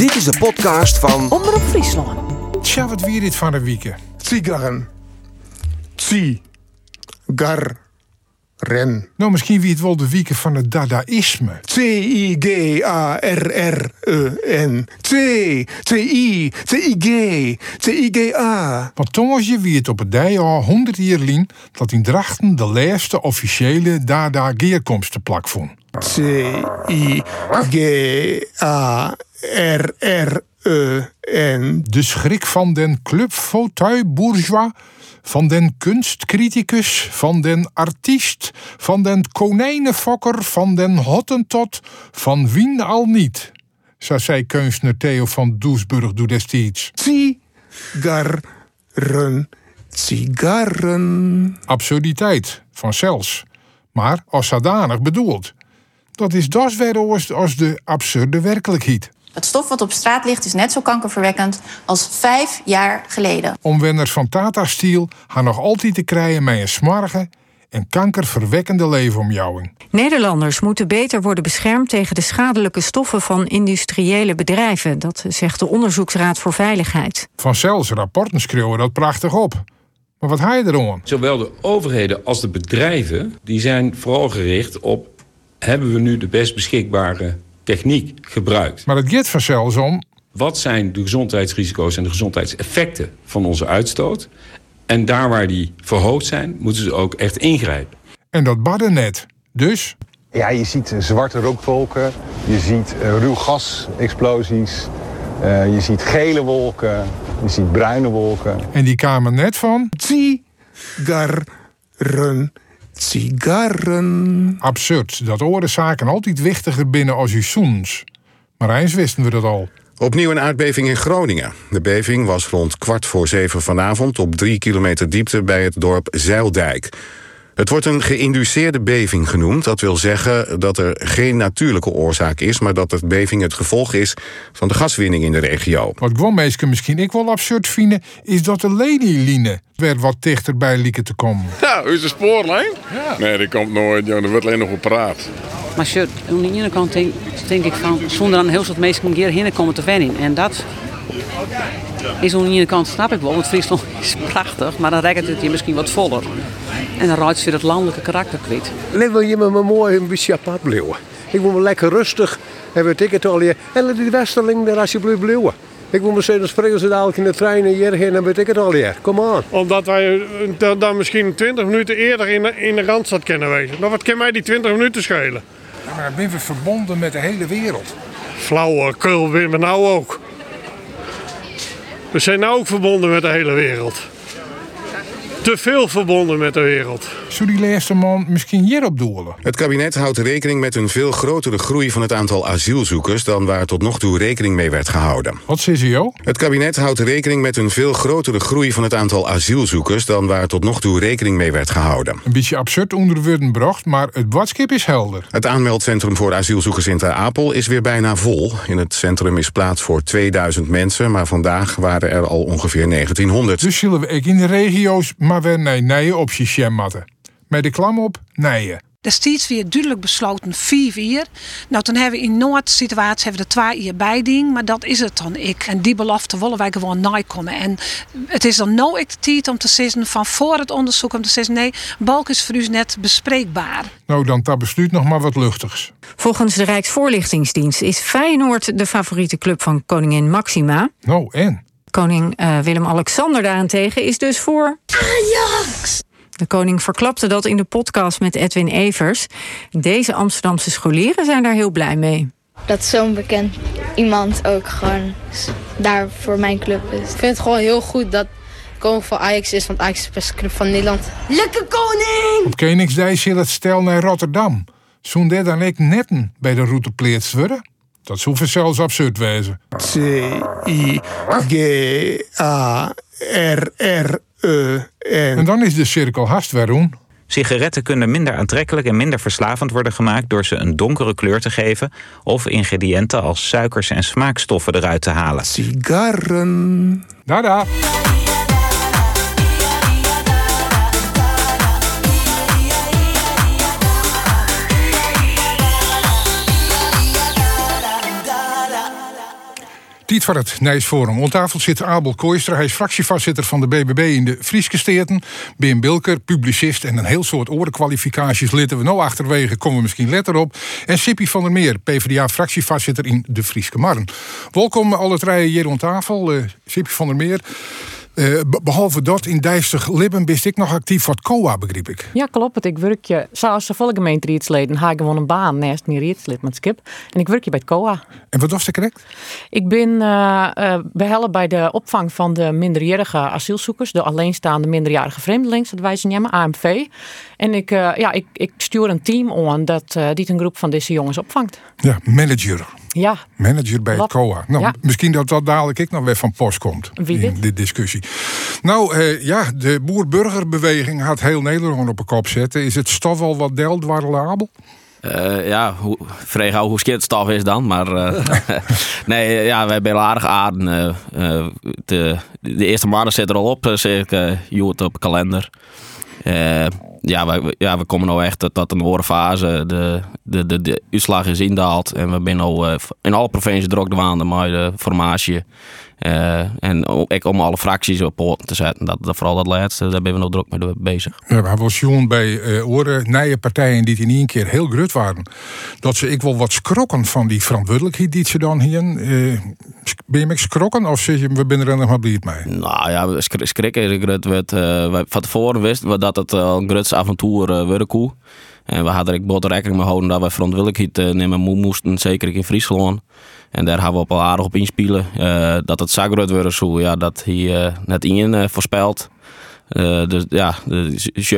Dit is de podcast van Omroep Friesland. Tja, wat weer dit van de week. Tsigarren. Tsi. Gar. Ren. Nou, misschien wie het wel de wieken van het dadaïsme. C-I-G-A-R-R-E-N. C. C-I. C-I-G. C-I-G-A. Want toen je wie het op het dij al 100 jaar lien dat in Drachten de laatste officiële dada geerkomstenplak vond. C-I-G-A-R-R-E-N. De schrik van den club fauteuil bourgeois, van den kunstcriticus, van den artiest, van den konijnenfokker, van den hottentot, van wien al niet. Zo zei kunstner Theo van Doesburg doe destijds. Tsigarren. Tsigarren. absurditeit van zelfs, maar als zodanig bedoeld. Dat is das weer als de absurde werkelijkheid. Het stof wat op straat ligt is net zo kankerverwekkend als vijf jaar geleden. Omwenners van Tata Steel gaan nog altijd te krijgen met een smarge en kankerverwekkende leefomjouwing. Nederlanders moeten beter worden beschermd tegen de schadelijke stoffen van industriële bedrijven. Dat zegt de Onderzoeksraad voor Veiligheid. Van zelfs rapporten schreeuwen dat prachtig op. Maar wat ga je erom? Zowel de overheden als de bedrijven die zijn vooral gericht op... hebben we nu de best beschikbare techniek gebruikt? Maar het gaat van zelfs om Wat zijn de gezondheidsrisico's en de gezondheidseffecten van onze uitstoot? En daar waar die verhoogd zijn, moeten ze ook echt ingrijpen. en dat badden net. Dus Ja, je ziet eh, zwarte rookwolken, je ziet eh, ruw gasexplosies, eh, je ziet gele wolken, je ziet bruine wolken. en die kamer net van Tsigarren. Tsigarren. absurd dat orenzaken altijd wichtiger binnen als u zoens. Maar eens wisten we dat al. Opnieuw een aardbeving in Groningen. De beving was rond kwart voor zeven vanavond op drie kilometer diepte bij het dorp Zeildijk. Het wordt een geïnduceerde beving genoemd. Dat wil zeggen dat er geen natuurlijke oorzaak is, maar dat de beving het gevolg is van de gaswinning in de regio. Wat gewoon meesten misschien ik wel absurd vinden, is dat de lenieline weer wat dichterbij lieken te komen. Ja, is de spoorlijn? Nee, die komt nooit, joh. Er wordt alleen nog op praat. Maar shirt, aan de ene kant denk, denk ik van, zonder aan heel veel mensen hier heen komen te wennen. En dat is aan de ene kant, snap ik wel, want Friesland is prachtig, maar dan rijdt het hier misschien wat voller. En dan ze weer het landelijke karakter kwijt. Alleen wil je me maar mooi een beetje apart blijven. Ik wil me lekker rustig en weet ik het al hier. En laat die Westerling daar alsjeblieft blijven. Ik wil me zeggen, spreken ze dadelijk in de trein en hierheen en weet ik het al hier. Kom aan. Omdat wij eh, dan, dan misschien 20 minuten eerder in de, in de Randstad kunnen wezen. Nou, wat kan mij die 20 minuten schelen? Maar dan zijn we verbonden met de hele wereld. Flauwekul weer we nou ook. We zijn nou ook verbonden met de hele wereld. Te veel verbonden met de wereld. Zou die laatste man misschien hierop doelen? Het kabinet houdt rekening met een veel grotere groei van het aantal asielzoekers dan waar tot nog toe rekening mee werd gehouden. Wat is joh? Het kabinet houdt rekening met een veel grotere groei van het aantal asielzoekers dan waar tot nog toe rekening mee werd gehouden. Een beetje absurd onder woorden bracht, maar het badskip is helder. Het aanmeldcentrum voor asielzoekers in Ter Apel is weer bijna vol. In het centrum is plaats voor 2000 mensen, maar vandaag waren er al ongeveer 1900. Dus zullen we ook in de regio's maar weer nee, nee op je matten. Met de klam op, nee. Destijds weer duidelijk besloten vier uur. Nou, toen hebben we in Noord-situatie hebben we er twee uur bij ding, maar dat is het dan ik. En die belofte willen wij gewoon nakomen. En het is dan nou ik de tijd om te zeggen van voor het onderzoek om te zeggen nee, balk is voor u net bespreekbaar. Nou, dan dat besluit nog maar wat luchtigs. Volgens de Rijksvoorlichtingsdienst is Feyenoord de favoriete club van koningin Maxima. Nou, en? Koning eh, Willem-Alexander daarentegen is dus voor Ajax. De koning verklapte dat in de podcast met Edwin Evers. Deze Amsterdamse scholieren zijn daar heel blij mee. Dat zo'n bekend iemand ook gewoon daar voor mijn club is. Ik vind het gewoon heel goed dat koning van Ajax is, want Ajax is de beste club van Nederland. Lekker koning! Op Koningsdij zit het stel naar Rotterdam. Zo'n dit dan ik netten bij de route pleets worden? Dat zou zelfs absurd wezen. C-I-G-A-R-R-E-N. En dan is de cirkel haast weer rond. Sigaretten kunnen minder aantrekkelijk en minder verslavend worden gemaakt door ze een donkere kleur te geven of ingrediënten als suikers en smaakstoffen eruit te halen. Sigarren. Dada. Tijd voor het Nijsforum. Op tafel zit Abel Kooistra. Hij is fractievoorzitter van de BBB in de Frieske Steerten. Bim Bilker, publicist en een heel soort orenkwalificaties. Litten we nou achterwege, komen we misschien letter op. En Sippy van der Meer, PvdA-fractievoorzitter in de Frieske Marn. Welkom alle drie hier op tafel. Uh, van der Meer. Uh, behalve dat, in Dijstig Libben bist ik nog actief voor het COA, begreep ik. Ja, klopt. Ik werk je, zoals de volle gemeente Rietsleden, ga ik gewoon een baan naast mijn Rietslidmaatschap. En ik werk je bij het COA. En wat was de correct? Ik ben uh, uh, behelpen bij de opvang van de minderjarige asielzoekers, de alleenstaande minderjarige vreemdelingen, dat wij ze nemen, AMV. En ik, ja, ik, ik stuur een team aan dat die een groep van deze jongens opvangt. Ja, manager. Ja. Manager bij het COA. Nou, Ja. misschien dat dat dadelijk ik nog weer van post komt. Wie in dit discussie. Nou eh, ja, de boer-burgerbeweging gaat heel Nederland op een kop zetten. Is het stof al wat deldwarrelabel? Eh, ja, hoe, gauw hoe skit stof is dan. Maar eh, nee, eh, ja, we hebben heel aardig aarden. eh, eh, de, de eerste maanden zit er al op, zeg ik, eh, op kalender. Eh, ja, wij, ja, we komen nou echt tot een hoge fase. De, de, de, de uitslag is indaald. En we zijn al eh, in alle provincies druk de waanden met de formatie. Eh, en ook ik om alle fracties op poten te zetten. Dat, dat, vooral dat laatste, daar ben we nog druk mee bezig. Ja, we was jongen bij eh oren nieuwe partijen die in één keer heel grut waren. Dat ze ik wel wat schrokken van die verantwoordelijkheid die ze dan hier. eh ben je me schrokken of zeg je we binnen er nog maar blij mee? Nou ja, we schri- schrikken. Ik het werd, van tevoren wisten we dat het eh, een groot avontuur uh, kon. En we hadden er bot rekening mee houden dat we verantwoordelijkheid nemen mo- moesten, zeker in Friesland. En daar hebben we op al aardig op inspelen. Eh, dat het zo groot worden zou, ja, dat hij eh, net in eh, voorspelt. Dus ja,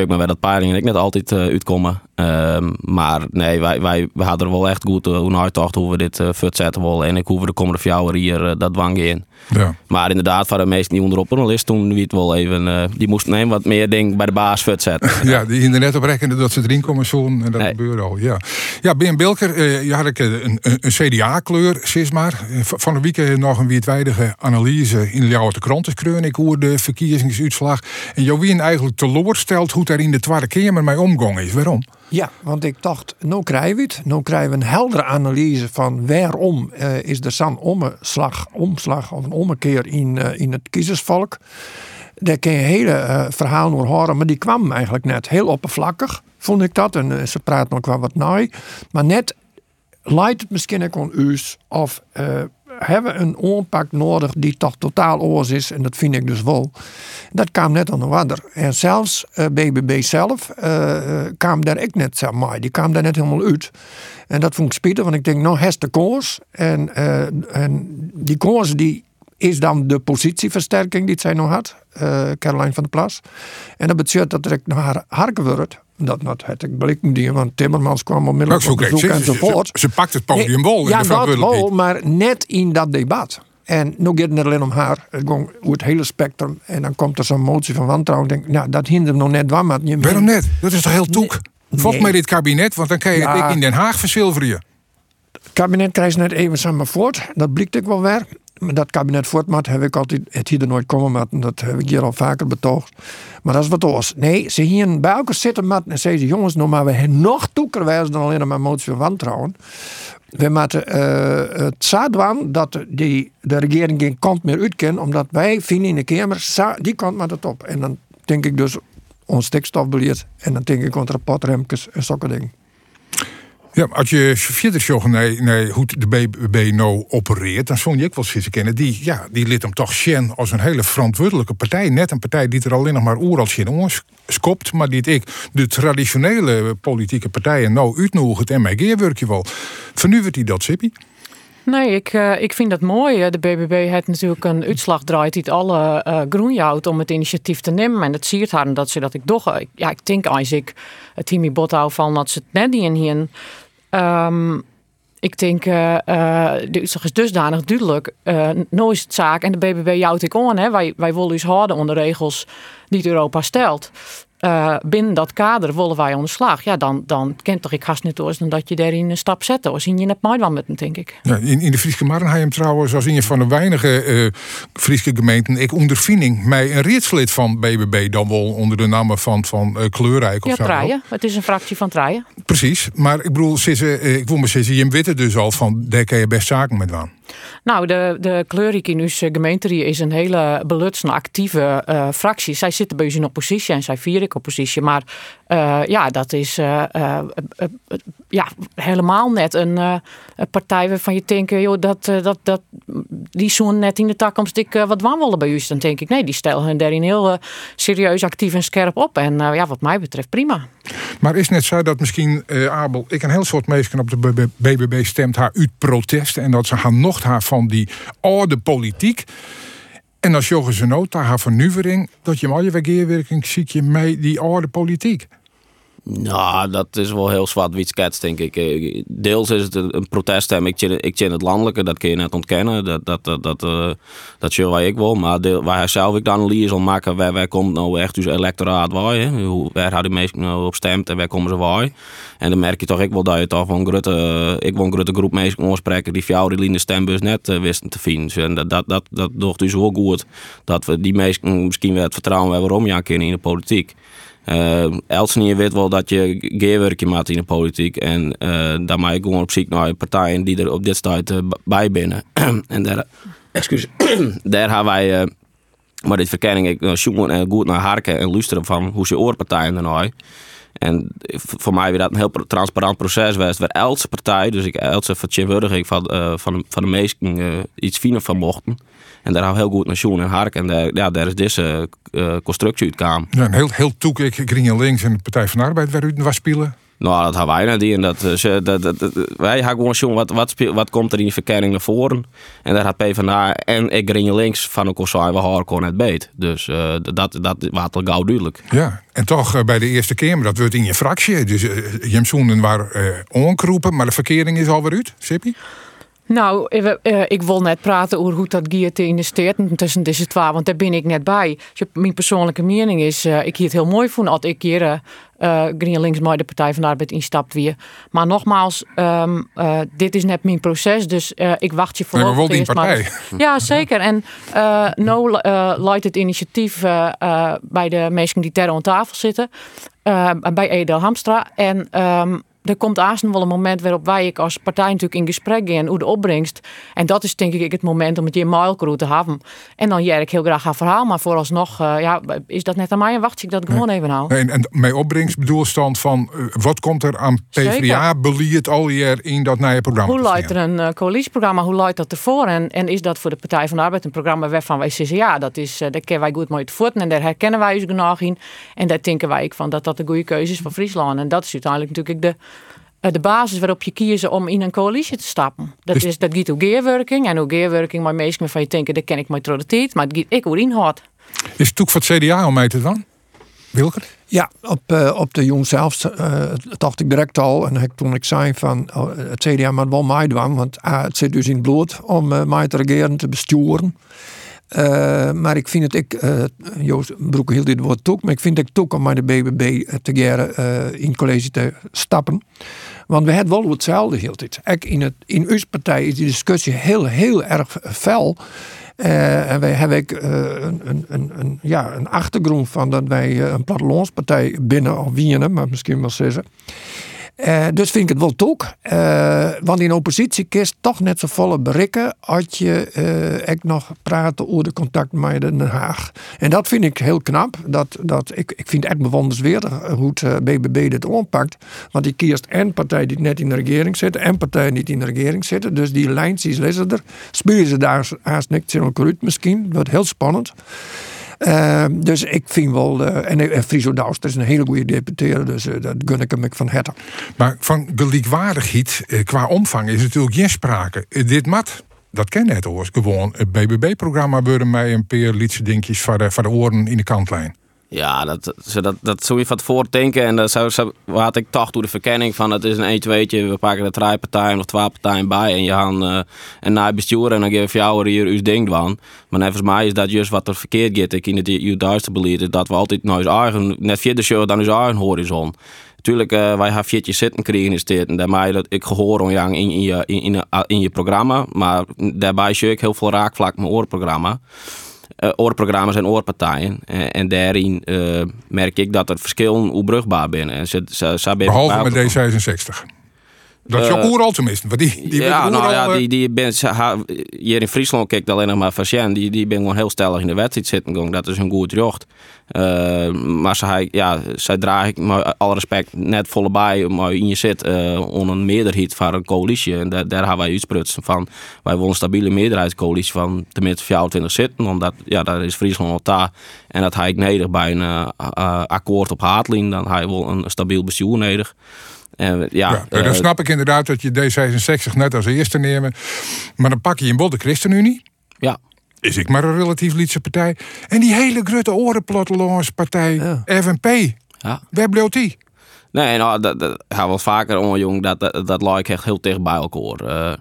ik me bij dat peiling ik net altijd uitkomen. Ehm, maar nee, wij, wij, we hadden er wel echt goed uh, hoe uitdacht hoe we dit uh, zetten willen. En ik hoe we de komende vier jaar hier uh, dat dwang in. Ja. Maar inderdaad, waren de meesten die onderop een lijst toen wie het wel even. Uh, die moesten nemen wat meer ding bij de baas zetten. ja, die in er net op rekenen dat ze erin komen zo en dat nee. gebeurde al. Ja, ja Ben Bilker, je had ik een, een, een CDA-kleur, zeg maar. Van de week nog een wijdwijdige analyse in jouw de krantenkreun. Ik hoor de verkiezingsuitslag. En jou wie eigenlijk teleurstelt hoe daar in de Tweede Kamer mee omgang is. Waarom? Ja, want ik dacht, nou krijgen we het. Nou krijgen we een heldere analyse van waarom uh, is er zo'n omslag, omslag of een ommekeer in, uh, in het kiezersvolk. Daar kun je hele uh, verhaal door horen, maar die kwam eigenlijk net heel oppervlakkig, vond ik dat. En ze praat nog wel wat naai. Maar net leidt het misschien ook aan of hebben een aanpak nodig die toch totaal oors is. En dat vind ik dus wel. Dat kwam net aan de water. En zelfs uh, BBB zelf uh, kwam daar ik net zeg maar. Die kwam daar net helemaal uit. En dat vond ik spijtig, want ik denk, nou, heeft de koers. En, uh, en die koers die is dan de positieversterking die zij nog had. Caroline van der Plas. En dat betekent dat er naar haar harken wordt. Dat, dat had ik blikken die, want Timmermans kwam onmiddellijk op bezoek enzovoort. Ze, ze, ze pakt het podium nee, wel. Ja, dat wel, maar net in dat debat. En nu gaat het niet alleen om haar, het ging over het hele spectrum. En dan komt er zo'n motie van wantrouwen. Denk, nou, dat hindert nog net wat. Waarom net? Dat is toch heel toek? Nee. Volg mij dit kabinet, want dan kan je ja. het in Den Haag verzilveren. Het kabinet krijgt net even samen voort. Dat blijkt ik wel weer. Maar dat kabinet voortmaat heb ik altijd het hier nooit komen met. Dat heb ik hier al vaker betoogd. Maar dat is wat oors. Nee, ze hier bij elkaar zitten met en zeggen jongens, nou maar we nog toeker wijzen dan alleen maar motie van wantrouwen. We moeten uh, het zaadwan dat die, de regering geen kant meer uitkent, omdat wij vinden in de Kamer, die kant met het op. En dan denk ik dus ons stikstofbeleid en dan denk ik het rapport en zulke dingen. Ja, als je verder nee, nee, hoe de BBB nou opereert, dan zou je ook wel eens kennen. Die, ja, die liet hem toch zien als een hele verantwoordelijke partij. Net een partij die er alleen nog maar oerals in skopt, maar die ik de traditionele politieke partijen nou uitnodigt en mij geerwerk je wel. Vernuwert hij dat, Sippy? Nee, ik, uh, ik vind dat mooi. De BBB heeft natuurlijk een uitslag draait die alle uh, groenjout om het initiatief te nemen. En dat ziet haar dat ze dat ik toch. Ja, ik denk als ik het Timmy Bothou van dat ze het net niet in hier. Um, ik denk, uh, uitslag is dusdanig duidelijk. Uh, het zaak, en de BBB jouwt ik aan. Hè. Wij, wij willen dus houden onder regels die Europa stelt. Uh, binnen dat kader willen wij aan de slag. Ja, dan, dan kent toch ik haast niet dan dat je daarin een stap zet. Of zien je net mooi met hem, denk ik. Ja, in, in de Friese Marnheim trouwens, als een van de weinige uh, Friese gemeenten, ik ondervinding mij een rietslid van BBB dan wel onder de naam van, van uh, Kleurrijk. Of ja, Traaien. Het is een fractie van Traaien. Precies, maar ik bedoel, ik wil me zeggen, je witte dus al van, daar kan je best zaken met aan. Nou, de, de Kleurik in uw gemeente is een hele belutsende, actieve uh, fractie. Zij zitten bij u in oppositie en zij vier ik oppositie. Maar uh, ja, dat is uh, ja, helemaal net een, partij waarvan je denkt, joh, dat, dat, dat, die zoen net in de toekomst ik wat wandelen bij u. Dan denk ik, nee, die stellen hun daarin heel serieus, actief en scherp op. En ja, wat mij betreft prima. Maar is net zo dat misschien, Abel, ik een heel soort mensen op de BBB stemt haar uit protest en dat ze gaan nog haar van die oude politiek. En als je ze nota haar vernuwering, dat je al je weerwerking ziet je mee die oude politiek. Nou, dat is wel heel zwart-wit denk ik. Eh, deels is het een proteststem. Ik ik het landelijke, dat kun je net ontkennen. Dat, dat, dat, dat, uh, dat waar ik wil. Maar deel, waar zelf ik de analyse om maken, waar, komt nou echt dus electoraat waar? Hoe, waar die meesten nou op stemt en waar komen ze waar? En dan merk je toch ik wel dat je toch van grote, uh, ik wil een grote groep mensen oorspreken die jou die de stembus net wisten te vinden. En dat, dat, dat, dat dus wel goed. Dat we die mensen misschien wel het vertrouwen hebben je kennen in de politiek. Uh, Elsenier weet wel dat je geerwerkje maakt in de politiek. En uh, daar maak ik gewoon op zoek naar partijen die er op dit tijd uh, bij binnen. en daar, excuus, daar hebben wij, maar dit verkenning, ik zoeken goed naar harken en luisteren van hoe ze oorpartijen er nou. En voor mij weer dat een heel transparant proces was. Waar elke partij, dus ik elke vertegenwoordiger ik van, van, van de meesten iets finer van mochten. En daar hou heel goed naar Sjoen en Hark. En daar, ja, daar is deze uh, constructie uitkwam. Ja, een heel, heel toek, ik Green Links en de Partij van de Arbeid waar u was spelen. Nou, dat hebben wij net die. En dat, uh, dat, dat, dat, wij hebben gewoon zien wat, wat, wat komt er in de verkenning naar voren. En daar had PvdA en ik Green Links van elkaar zijn we hardcore net beet. Dus uh, dat, dat was al gauw duidelijk. Ja, en toch uh, bij de Eerste Kamer, dat wordt in je fractie. Dus uh, Jemsoenen waren ongeroepen, maar de verkering is alweer uit, Sippie? Nou, uh, ik wil net praten over hoe dat giet in de steden tussen deze twee, want daar ben ik net bij. Dus mijn persoonlijke mening is, uh, ik hier het heel mooi vond als ik hier uh, GroenLinks maar de Partij van de Arbeid instapt weer. Maar nogmaals, um, dit is net mijn proces, dus ik wacht je voor. Nee, maar partij. ja, zeker. En no leidt het initiatief bij de mensen die terror aan tafel zitten, bij Edel Hamstra. En um, er komt haast wel een moment waarop wij ik als partij natuurlijk in gesprek gaan hoe de opbrengst. En dat is denk ik het moment om het je mailcrew te hebben. En dan jij ik heel graag haar verhaal, maar vooralsnog uh, ja, is dat net aan mij en wacht ik dat gewoon even nou. Nee, en, mijn opbrengstbedoelstand van uh, wat komt er aan PvdA beliert al jaar in dat nieuwe programma? Hoe leidt er een uh, coalitieprogramma, hoe leidt dat ervoor? En, en is dat voor de Partij van de Arbeid een programma waarvan wij zeggen ja, dat is, daar kennen wij goed mooi te voeten en daar herkennen wij ons genoeg in. En daar denken wij van dat dat de goede keuze is van Friesland. En dat is uiteindelijk natuurlijk de eh, de basis waarop je kiezen om in een coalitie te stappen. Dat, dus- is, dat gaat geerwerking. En hoe geerwerking, maar meestal van je denken, dat ken ik maar tijd. Maar het gaat ik hoe inhoud. Is het ook voor het CDA om mij te dan? Wilker? Ja, op, uh, op de jong zelf uh, dacht ik direct al. En toen ik zei van oh, het CDA moet wel mij doen. Want het zit dus in het bloed om uh, mij te regeren, te besturen. maar ik vind het, ik, Joost Broek hield dit woord ook, maar ik vind het ook om met de BBB te geren in college te stappen. Want we hebben wel hetzelfde heel tijd. in, het, in uw partij is die discussie heel, heel erg fel. Uh, en wij hebben uh, een, een, een, ja, een achtergrond van dat wij uh, een plattelandspartij binnen of wienen, maar misschien wel zeggen. Uh, dus vind ik het wel toek. Uh, want in oppositie kist toch net zo volle berikken als je uh, nog praten over de contact met Den Haag. En dat vind ik heel knap. Dat, dat, ik, ik vind het echt bewonderenswaardig hoe het BBB dit oppakt. Want die kiest en partij die net in de regering zitten en partijen die niet in de regering zitten. Dus die lijntjes lezen er. Spelen ze daar haast niks in elkaar misschien. Dat wordt heel spannend. Uh, dus ik vind wel, uh, en, en Friso Douster is een hele goede deputeerde, dus uh, dat gun ik hem van harte. Maar van gelijkwaardigheid qua omvang is natuurlijk geen sprake. dit mat, dat ken net hoor, gewoon het BBB-programma worden mij een paar liedse dingetjes de, voor de oren in de kantlijn. Ja, dat, dat, dat zou je van tevoren denken. En dat zou, had ik toch door de verkenning van het is een 1 2 We pakken de drie partijen of twee partijen bij. En je gaat uh, een na bestuur en dan geef jou hier uw ding van. Maar volgens mij is dat juist wat er verkeerd gaat. Ik in het je duister beleid dat we altijd naar eigen, net via de show dan ons eigen horizon. Tuurlijk, uh, wij hebben viertjes zitten krijgen in dit. En daarbij dat ik gehoor on in, in, je, in, in, in je programma. Maar daarbij zie ik heel veel raakvlak met oorprogramma uh, oorprogramma's en oorpartijen. Uh, en daarin uh, merk ik dat er verschillen oerbrugbaar zijn. En ze, ze, ze Behalve met D66. Dat is ook Eh, oeral tenminste. Want die, die ja, nou ja, eh, die, die ben, hier in Friesland kijkt alleen nog maar Fascian. Die, die ben gewoon heel stellig in de wedstrijd zitten. Dat is een goed jocht. Eh, maar ze, hij- ja, zij draag ik met alle respect net volle bij. Maar in je zit eh onder een meerderheid van een coalitie. En daar, daar hebben wij uitsprutsen van. Wij willen een stabiele meerderheidscoalitie van tenminste 24 zitten. Omdat ja, daar is Friesland al daar. En dat hij ik nodig bij een akkoord op Haatlien. Dan hij wil een stabiel bestuur nodig. En, ja, Ja, dan eh, snap ik inderdaad dat je D66 net als eerste nemen. Maar dan pak je in bod de ChristenUnie. Ja. Is ik maar een relatief lietse partij. En die hele grote orenplotteloonspartij, FNP. Ja. Waar bleef die? Nee, nou, dat, dat gaat wel vaker om, jong. Dat, dat, dat lijkt echt heel dicht bij elkaar. Eh,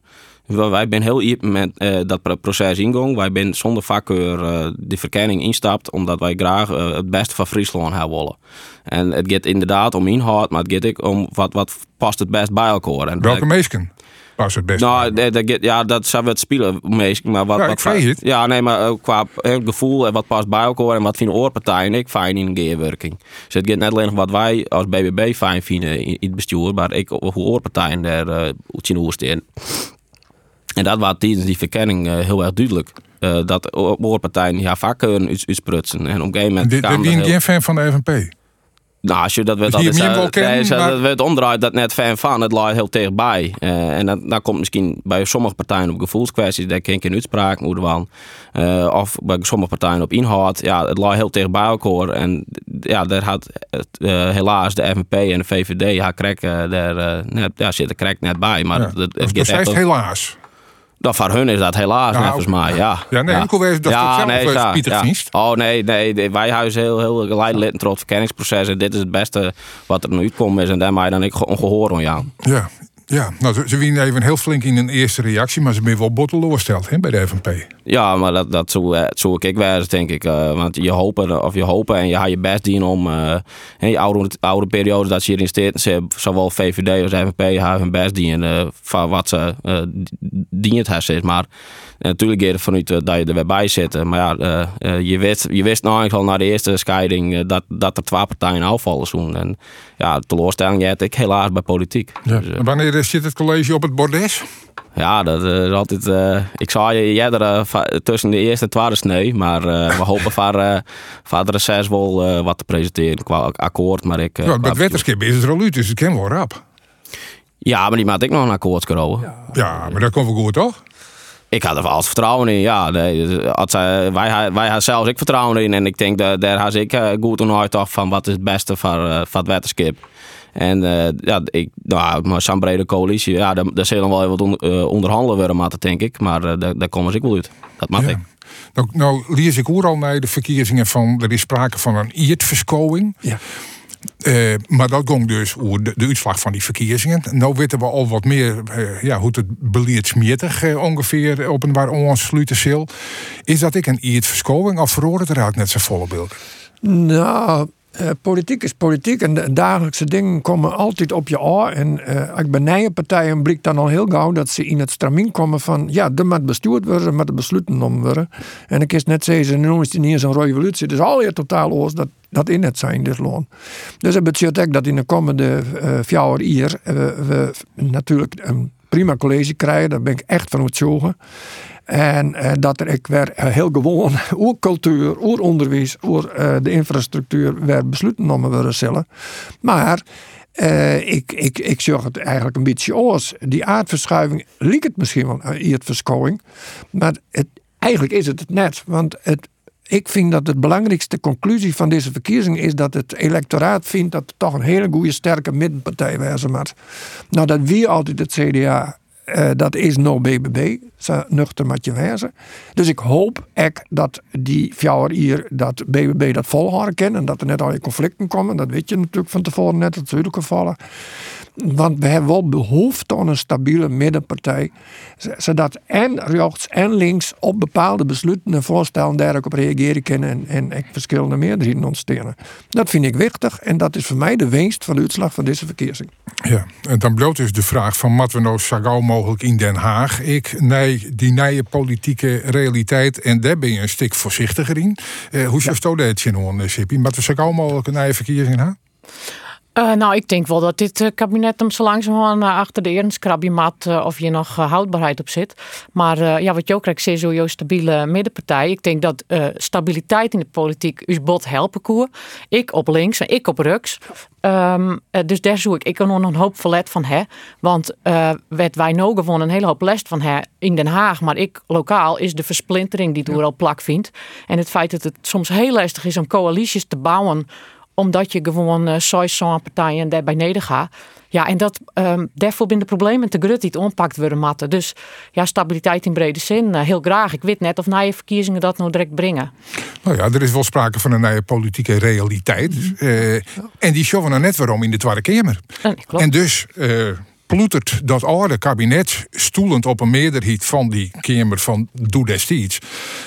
wij- zijn heel iep met eh, dat pro- proces ingang. Wij zijn zonder vakkeur eh de verkenning instapt, omdat wij graag eh, het beste van Friesland hebben willen. En het gaat inderdaad om inhoud, maar het gaat ook om wat, wat past het best bij elkaar. En Welke meesken past het beste? nou, dat, ja, dat zou we het spelen meest. Maar wat, Ja, wat ik. Ja, nee, maar qua gevoel en wat past bij elkaar en wat vinden oorpartijen ik fijn in een geerwerking. Dus het gaat net alleen nog wat wij als BBB fijn vinden in, in het bestuur, maar ik hoe oorpartijen daar uh, zien. En dat was tijdens die verkenning eh, heel erg duidelijk. Eh, dat oorpartijen ja, vaak kunnen uits- uitsprutsen. En op een gegeven moment kwam ben geen fan van de FNP? nou, als je dat weet, Dus maar- dat werd omdraait dat net fan van. Het lijkt heel tegenbij. Eh en dat, dat komt misschien bij sommige partijen op gevoelskwesties. Daar ken ik een uitspraak moeten van. Of bij sommige partijen op inhoud. Ja, het lijkt heel tegen bij elkaar. En ja, daar had het, helaas de FNP en de VVD haar krek, daar net, ja, zit de krek net bij. Maar Ja, het, het, dat is om- helaas. Nou, voor hun is dat helaas, Ja, volgens mij. Ja, Ja, nee, ik weet dat het zelf, eh, ja, Pieter ja. Oh nee, nee, nee, wij huizen heel, heel geleidelijk door het verkenningsproces. En dit is het beste wat er nu uitkomt is. En daar maak je dan ik ongehoor aan jou. Ja, ja. Nou, ze- winnen even heel flink in een eerste reactie, maar ze zijn wel botteloorsteld hè, bij de FNP. Ja, maar dat, dat zou, eh, zou ik wijzen, denk ik. Eh, want je hopen, of je hopen en je gaat je best doen om eh, in die oude, oude periode dat ze hierin zitten, ze, zowel VVD als FNP gaan hun best doen eh, van wat ze eh dient hebben. is. Maar eh, natuurlijk gaat het vanuit eh, dat je er weer bij zit. Maar ja, eh, eh, je, wist, je wist nou eigenlijk al na de eerste scheiding eh, dat, dat er twee partijen afvallen zoen. En ja, de teleurstelling had ik helaas bij politiek. Dus, eh, En Wanneer eh, zit het college op het bordes? ja, dat eh, is altijd. eh, ik zou je jij er eh, va- tussen de eerste en tweede snee. Maar eh, we hopen voor, eh voor reces wel eh, wat te presenteren qua akkoord. Maar ik. Ja, met wetterskip is het er al uit, dus het kan wel rap. Ja, maar die maakt ik nog een akkoord komen. Ja, maar dat komt wel goed, toch? Ik had er wel als vertrouwen in. Ja, nee, dus als, wij, wij hadden zelfs ik vertrouwen in. En ik denk dat daar had ik eh, goed aan toch van wat is het beste voor, eh, voor het wetenschap. En eh, ja, ik, nou, maar zo'n brede coalitie, ja, daar, daar zullen wel even wat on- eh, onderhandelen worden, maar denk ik. Maar eh, daar, daar komen ze ik wel uit. Dat mag ik. Nou, nou lees ik ook al naar de verkiezingen van, er is sprake van een iertverskouwing. Ja. Eh, maar dat ging dus over de, de uitslag van die verkiezingen. Nou weten we al wat meer ja, hoe het beleid smietig eh, ongeveer op een waar zal. Is dat ik een iertverskouwing of verhoort het eruit net zijn volle beeld? Nou, eh, politiek is politiek en de dagelijkse dingen komen altijd op je oor. En eh ik bij nieuwe partijen blijkt dan al heel gauw dat ze in het stramien komen van ja, er moet bestuurd worden, er moeten besluiten genomen worden. En ik is net zeggen, nu is het niet eens een revolutie. Het is alweer totaal oors dat dat in het zijn, dit loon. Dus het betekent ook dat in de komende uh, vier jaar eh, we natuurlijk een prima college krijgen. Daar ben ik echt van overtuigd. En uh, dat er ik weer uh, heel gewoon oer cultuur, oer onderwijs, oer uh, de infrastructuur weer besluiten genomen worden zullen. Maar ik, ik, ik zorg het eigenlijk een beetje oors. Die aardverschuiving liep het misschien wel een aardverschouwing. Maar het, eigenlijk is het het net. Want het, ik vind dat de belangrijkste conclusie van deze verkiezing is dat het electoraat vindt dat het toch een hele goede sterke middenpartij wezen moet. Nou, dat wie altijd het CDA uh, dat is no BBB, nuchter met je. Dus ik hoop ek dat die vier hier dat BBB dat volhouden kan en dat er net al je conflicten komen. Dat weet je natuurlijk van tevoren net, dat zullen gevallen. Want we hebben wel behoefte aan een stabiele middenpartij. Zodat en rechts en links op bepaalde besluiten en voorstellen daar ook op reageren kunnen en, en, en verschillende meerderheden ontstaan. Dat vind ik wichtig en dat is voor mij de winst van de uitslag van deze verkiezing. Ja, en dan bloot dus de vraag van wat we zo gauw mogelijk in Den Haag. Ik, nee, die nieuwe politieke realiteit en daar ben je een stuk voorzichtiger in. Uh, hoe zou dat je nou, Sippie? Wat we zo gauw mogelijk een nieuwe verkiezing hebben? Uh, nou, ik denk wel dat dit uh, kabinet hem zo langzamerhand uh, achter de eerenskrabje mat of je nog houdbaarheid op zit. Maar ja, wat je ook krijgt, is zo'n stabiele middenpartij. Ik denk dat stabiliteit in de politiek us bot helpen koer. Ik op links en ik op rechts. Um, dus daar zoek ik, ik nog een hoop verlet van hè. Want werd wij nou gewoon een hele hoop les van hè in Den Haag, maar ik lokaal, is de versplintering die door al plak vindt. En het feit dat het soms heel lastig is om coalities te bouwen omdat je gewoon uh, zo'n partijen daarbij neder gaat. Ja, en dat, um, daarvoor ben de problemen te grut die het ompakt worden matten. Dus ja, stabiliteit in brede zin, uh, heel graag. Ik weet net of na je verkiezingen dat nou direct brengen. Nou ja, er is wel sprake van een nieuwe politieke realiteit. Uh, en die showen nou net waarom in de Tweede Kamer. En dus ploetert dat oude kabinet, stoelend op een meerderheid van die Kamer van Doe destijds,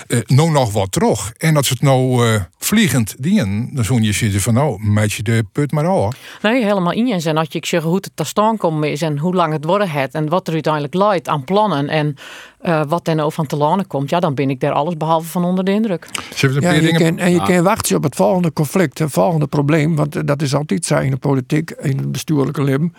uh, nou nog wat terug. En dat ze het nou uh, vliegend dienen, dan zo'n je zitten van nou, meid je de put maar al. Nee, helemaal in je. En als je zeggen hoe het te staan komt is en hoe lang het worden het en wat er uiteindelijk leidt aan plannen en uh, wat dan over van te lanen komt, ja, dan ben ik daar alles behalve van onder de indruk. Ja, en je, kan, en je kan wachten op het volgende conflict, het volgende probleem, want dat is altijd zo in de politiek, in het bestuurlijke leven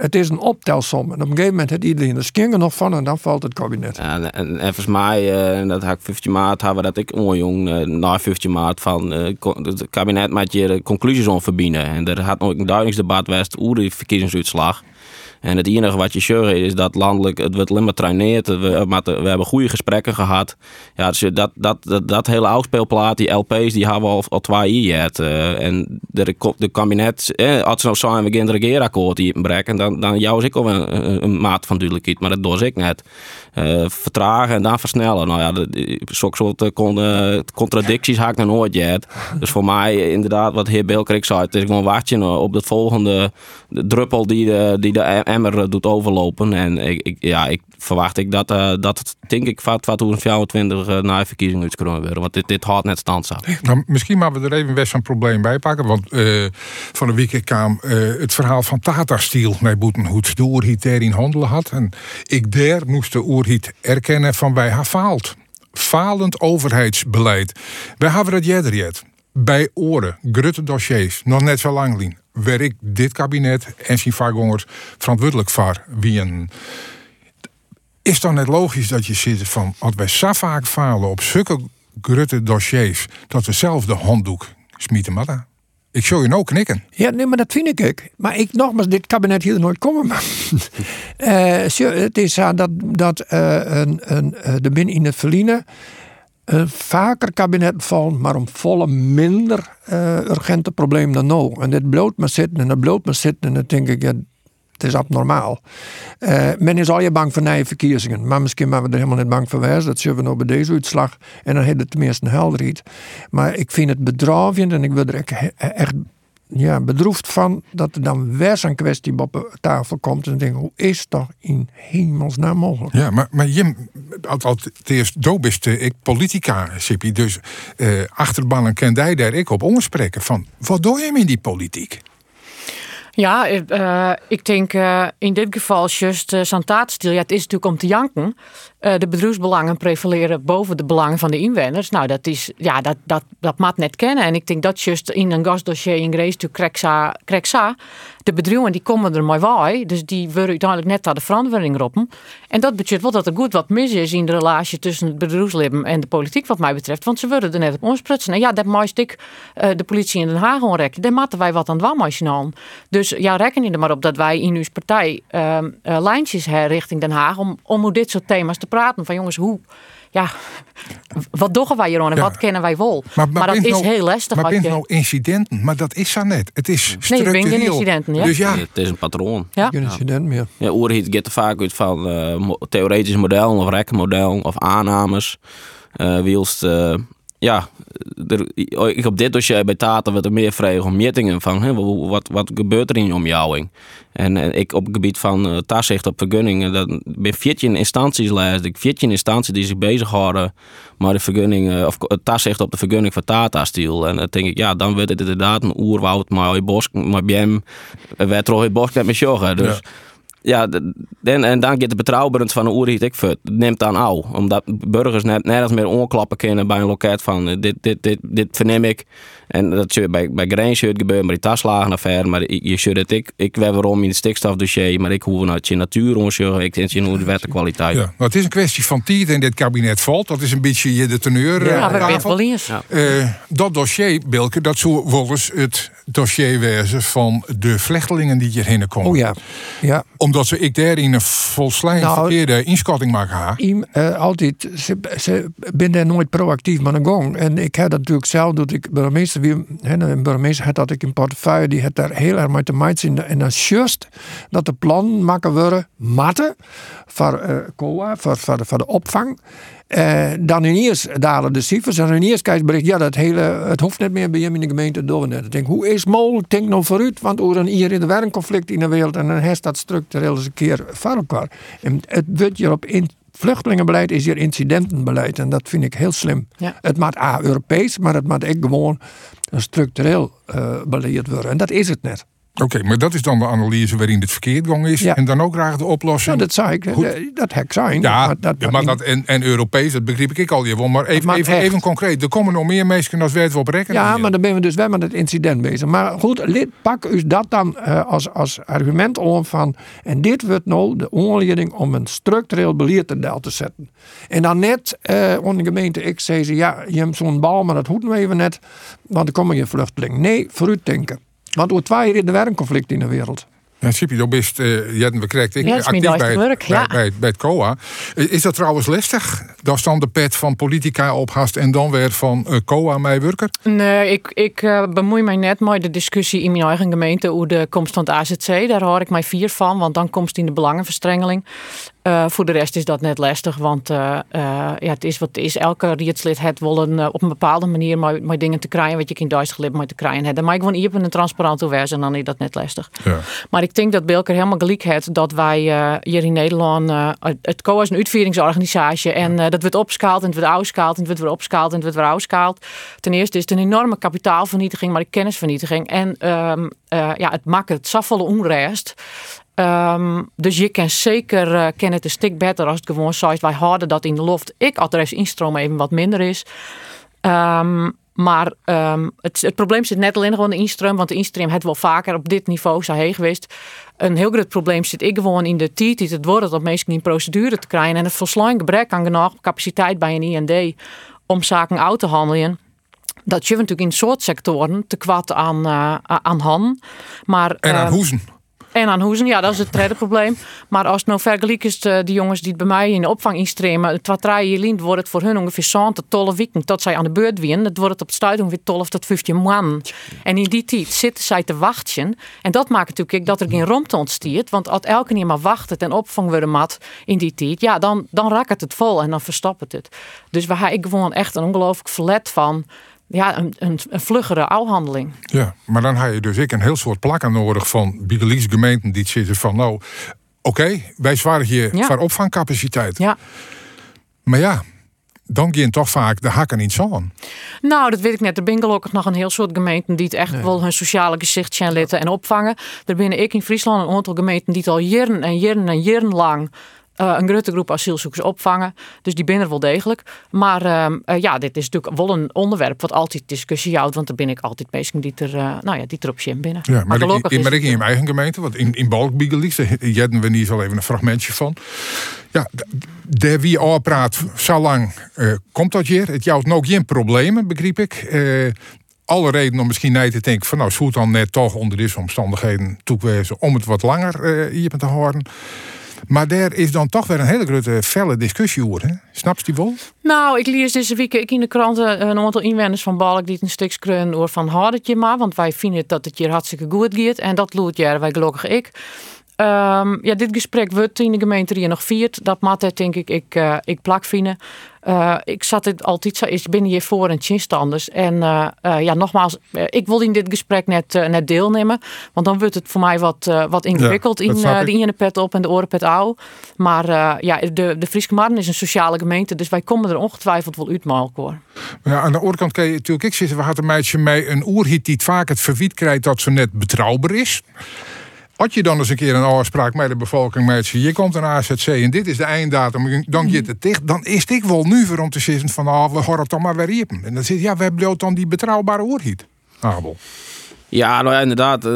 het is een optelsom. En op een gegeven moment heeft iedereen er skingen nog van en dan valt het kabinet. Ja, en, en volgens mij, uh, dat had ik 15 maart, hebben dat ik onjong uh, na 15 maart van uh, het kabinet met je de conclusies om verbinden. En er had nog een duidelijksdebat geweest over de verkiezingsuitslag. En het enige wat je zegt is dat landelijk het wordt alleen maar traineert. We, we, hebben goede gesprekken gehad. Ja, dus dat, dat, dat, dat hele oudspeelplaat, die LP's, die hebben we al, al twee jaar. Uh, en de, de kabinet, eh, als ze nou zijn we geen regeerakkoord hier breken, dan, dan jou is ik al een, maat van duidelijkheid. Maar dat doe ik net. Vertragen en dan versnellen. Nou ja, zo'n soort uh, contradicties haak ik nog nooit gehad. Dus voor mij inderdaad, wat heer Bilkrik zei, het is gewoon wachten op de volgende druppel die de, die de emmer eh, doet overlopen. En ik, ik, ja, ik verwacht ik dat, uh, dat het, denk ik, van 2024 uh, na de verkiezingen uitgekomen worden. Want dit, dit houdt net stand zo. Nou, misschien maar we er even best een probleem bij pakken. Want uh, van de week kwam het verhaal van Tata Steel naar Boetenhoed. De oerhiet in handelen had. En ik daar moest de oerhiet erkennen van wij haar faalt. Falend overheidsbeleid. Wij hebben het jet bij oren, grutte dossiers, nog net zo lang lien ik dit kabinet en zijn vaargongers verantwoordelijk voor wie een. Is dan net logisch dat je zit van, als wij zo vaak falen op zulke grutte dossiers, dat we zelf de handdoek smieten matten? Ik zou je nou knikken. Ja, nee, maar dat vind ik ook. Maar ik nogmaals, dit kabinet hier nooit komen. Uh, het is zo dat, dat uh, een, een, uh, de binnen in het verliezen uh, vaker kabinet vallen, maar om volle minder uh, urgente problemen dan nou. En dit bloot maar zitten en dat bloot maar zitten en dan denk ik, het is abnormaal. Uh, men is al je bang voor nieuwe verkiezingen, maar misschien waren we er helemaal niet bang voor wijs. Dat zullen we nou bij deze uitslag en dan heeft het tenminste een helderheid. Maar ik vind het bedroevend en ik wil er echt ja, bedroefd van dat er dan weer een kwestie op tafel komt. En denk, hoe is dat in hemelsnaam mogelijk? Ja, maar, maar Jim, het eerst dobiste ik politica, Sippie. Dus uh, achterbannen ken jij daar ik op omspreken van, wat doe je hem in die politiek? Ja, uh, ik denk uh, in dit geval just uh, Ja, het is natuurlijk om te janken. Uh, de bedrijfsbelangen prevaleren boven de belangen van de inwoners. Nou, dat is, ja, dat, dat, dat maat net kennen. En ik denk dat just in een gasdossier in Grace to Kreksa, de bedrijven die komen er mooi bij. Dus die worden uiteindelijk net aan de verandering roepen. En dat betekent wel dat er goed wat mis is in de relatie tussen het bedrijfsleven en de politiek wat mij betreft. Want ze worden er net op ons. En ja, dat maakt ik uh, de politie in Den Haag onrekken. Daar moeten wij wat aan het aan. Dus ja, reken je er maar op dat wij in uw partij uh, uh, lijntjes hebben richting Den Haag om, om dit soort thema's te praten. Van jongens, hoe ja, wat doen wij hier en wat kennen wij wel? Maar, maar, dat is nou, heel lastig. Maar bent je... nou incidenten? Maar dat is zo net. Het is structureel. Nee, ik ben geen incidenten. Ja? Dus ja. het is een patroon. Ja. Geen incident meer. Ja, Oerhiet gaat er vaak uit van uh, theoretische modellen of rekkenmodellen of aannames. Uh, wielst, uh, ja, ik op dit dossier bij Tata werd er meer vragen om meetingen van hè, wat, wat gebeurt er in je omjouwing. En, en ik op het gebied van uh, op vergunningen, dat ben 14 instanties lees ik, 14 instanties die zich bezighouden met de vergunning, of het tastzicht op de vergunning van Tata Steel. En dan denk ik, ja, dan wordt het inderdaad een oerwoud, maar bos, maar bij hem werd er bos met joggen. Dus de- en, en dan gaat de betrouwbaarheid van de oerhiet ik neemt dan al. Omdat burgers net nergens meer onklappen kunnen bij een loket van eh, dit, dit, dit, dit verneem ik. En dat zul bij, bij Grain gebeuren, maar die taslagenaffaire. Maar je zult het, ik, ik weet waarom in het stikstofdossier, maar ik hoef naar je natuur onzorgen. Ik denk je hoe de wettenkwaliteit. Ja, maar het is een kwestie van tijd en dit kabinet valt. Dat is een beetje je de teneur. Ja, eh, we aan wel eens. Eh, dat dossier, Bilke, dat zou wel eens het dossier wezen van de vluchtelingen die hierheen komen. Oh ja. ja. Omdat ze ik daarin een volslijn Nou, verkeerde inschatting maken. ha. Iem, eh, altijd, ze, ze ben daar nooit proactief met een gang. En ik heb dat natuurlijk zelf, dat ik burgemeester wie, hè, een burgemeester had dat ik in portefeuille, die had daar heel erg mee te maken. in. En dan is juist dat de plannen maken worden, matten, voor eh COA, voor, voor, de, voor de opvang. Eh, dan ineens dalen de cijfers en ineens krijg je bericht, ja, dat hele, het hoeft niet meer bij hem in de gemeente door. En ik denk, hoe is mogelijk? Denk nou vooruit, want er een hier in de werkconflict in de wereld en dan heeft dat structureel eens een keer voor elkaar. En het wordt hierop in vluchtelingenbeleid is hier incidentenbeleid en dat vind ik heel slim. Ja. Het moet A, Europees, maar het moet ook gewoon een structureel eh beleid worden. En dat is het net. Oké, maar dat is dan de analyse waarin het verkeerd gang is. Ja. En dan ook graag de oplossing. Nou, dat zei ik. Goed. Eh, Dat hek zijn. Ja, maar dat, ja, maar dat, en, en Europees, dat begreep ik al je wel. Maar even, even, concreet. Er komen nog meer mensen als wij het wel berekenen. Ja, maar dan ben we dus wel met het incident bezig. Maar goed, lid, pak u dat dan eh, als, als argument om van... en dit wordt nou de aanleiding om een structureel beleid te deel te zetten. En dan net eh onder de gemeente ik zei ze... ja, je hebt zo'n bal, maar dat hoeft nou even net... want er komen geen vluchtelingen. Nee, vooruit denken. Want er twee in de werkconflict in de wereld. Ja, Sipie, best, eh we krijgen ik Ja, actief bij het, werk, bij, ja. bij, het- bij het COA. Eh, Is dat trouwens lastig? Dat is dan de pet van politica ophast en dan weer van eh, COA meewerker? Nee, ik, ik bemoei mij net met de discussie in mijn eigen gemeente hoe de komst van het AZC. Daar hoor ik mij vier van, want dan komt het in de belangenverstrengeling. Eh, voor de rest is dat net lastig, want eh, eh, ja, het is wat het is. Elke rietslid een, eh, op een bepaalde manier maar, maar dingen te krijgen wat je in Duitsland maar te krijgen hebt. Dan mag ik gewoon hier en transparant over en dan is dat net lastig. Ja. Maar ik denk dat Belker helemaal gelijk heeft dat wij hier in Nederland. het COA is een uitvoeringsorganisatie. En dat wordt opschaald en het wordt afschaald en het wordt weer opschaald en het wordt weer afschaald. Ten eerste is het een enorme kapitaalvernietiging, maar ook kennisvernietiging. En ehm, eh, ja, het maakt het zoveel onrest. Ehm, dus je kan zeker ken het een stuk beter als het gewoon zegt. Wij houden dat in de loft. Ik adres instroom even wat minder is. Ehm, maar ehm, het, het probleem zit net alleen gewoon in de instroom. Want de instroom het wel vaker op dit niveau zou heen geweest. Een heel groot probleem zit ik gewoon in de tijd die het wordt om mensen in procedure te krijgen. En het volslaan gebrek aan genoeg capaciteit bij een IND om zaken uit te handelen. Dat je natuurlijk in soort sectoren te kwad aan, eh, aan han. Maar, En aan hoezen. En aan hoezen, ja, dat is het tweede probleem. Maar als het nou vergelijk is, eh, die jongens die het bij mij in de opvang instremen, het wat draaien je wordt het voor hun ongeveer zo'n tot 12 weken tot zij aan de beurt winnen. Het wordt het op het stuit ongeveer 12 tot 15 man. En in die tijd zitten zij te wachten. En dat maakt natuurlijk dat er geen romte ontstiert. Want als elke keer maar wacht het en opvang worden mat in die tijd, ja, dan, dan raakt het vol en dan verstopt het. Dus waar ik gewoon echt een ongelooflijk verlet van. Ja, een, een, een vluggere afhandeling. Ja, maar dan heb je dus ik een heel soort plakken nodig van Biedelies gemeenten die zitten van nou, oké, wij zwaren je Ja. voor opvangcapaciteit. Ja. Maar ja, dan gaan toch vaak de hakken niet zo Nou, dat weet ik net. Er zijn gelukkig nog een heel soort gemeenten die het echt wel hun sociale gezicht zijn letten en opvangen. Er binnen ik in Friesland een aantal gemeenten die het al jaren en jaren en jaren lang eh, een grote groep asielzoekers opvangen. Dus die binnen wel degelijk. Maar ehm, eh, ja, dit is natuurlijk wel een onderwerp wat altijd discussie houdt. Want er ben ik altijd mensen die er, eh, nou ja, die er op zin binnen. Ja, maar, gelukkig ik, is maar ik in mijn eigen gemeente, want in, in Balkbiegelies, daar we niet zo even een fragmentje van. Ja, d- daar wie al praat, zo lang komt dat hier. Het jouwt nog geen problemen, begreep ik. Alle reden om misschien nee te denken van nou, zou het dan net toch onder deze omstandigheden toegewezen om het wat langer eh, hier te houden. Maar daar is dan toch weer een hele grote felle discussie over. Hè? Snap je die wel? Nou, ik lees deze week in de kranten een aantal inwoners van Balk die een stuk skreun over van houd het je maar, want wij vinden dat het hier hartstikke goed gaat en dat loert jij wij gelukkig ik. Ehm, ja, dit gesprek wordt in de gemeente hier nog viert. Dat maakt het, denk ik, ik, eh, ik plak vinden. Eh, ik zat het altijd zo, ik ben hier voor en chinstanders. En eh, ja, nogmaals, ik wil in dit gesprek net, net deelnemen. Want dan wordt het voor mij wat, wat ingewikkeld dat in de ene pet op en de oren pet ouw. Maar ja, de, de Frieske Marne is een sociale gemeente, dus wij komen er ongetwijfeld wel uit. Maar Ja, aan de andere kant kan je natuurlijk ik zitten. We hadden een meisje mee een oerhit die het vaak het verwiet krijgt dat ze net betrouwbaar is. Had je dan eens een keer een afspraak met de bevolking met je, je komt een AZC en dit is de einddatum, dan Mhm. je het dicht, dan is ik wel nu voor om te zeggen van, ah, we horen het dan maar weer riepen. En dan zit ja, we hebben dan die betrouwbare oorhiet. Abel. Ja, nou ja, inderdaad. eh,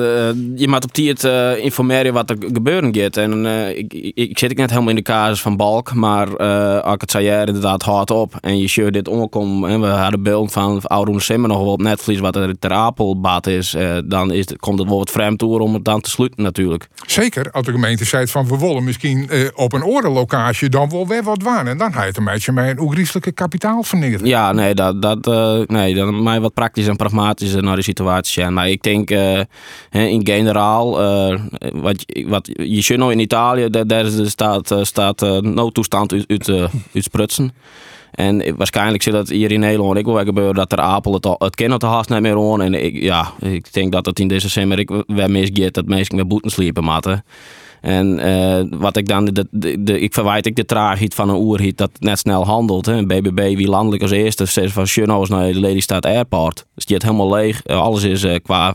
je moet op die het eh, informeren wat er gebeuren gaat. En eh, ik, ik, zit ik net helemaal in de casus van Balk, maar als ik het zei jij inderdaad hard op en je shirt dit omkomt en we hadden beeld van Oude Simmer nog wel op Netflix wat er ter Apelbad is, dan is, het- komt het wel wat vreemd door om het dan te sluiten natuurlijk. Zeker, als de gemeente zei van, we willen misschien op een oorlokaasje dan wel weer wat waan. En dan ga je het een beetje met een oegrieselijke kapitaalvernieuwing. Ja, nee, dat, dat, nee, dan mij wat praktisch en pragmatisch naar de situatie zijn. Maar ik denk eh, in generaal, eh, wat, wat je nou in Italië, daar, daar staat, eh, staat noodtoestand uit, uit, sprutsen. En waarschijnlijk zit dat hier in Nederland ook wel gebeuren dat er Apel het, het kennen te haast niet meer aan. En ik, ja, ik denk dat het in deze zomer ik weer misgeet dat mensen met boeten sliepen. En eh, wat ik dan, de, ik verwijt ik de traagheid van een oerhiet dat net snel handelt. Hè. BBB wie landelijk als eerste zegt van Schöno's naar de Lelystad Airport. Dus die het helemaal leeg. Eh, alles is eh, qua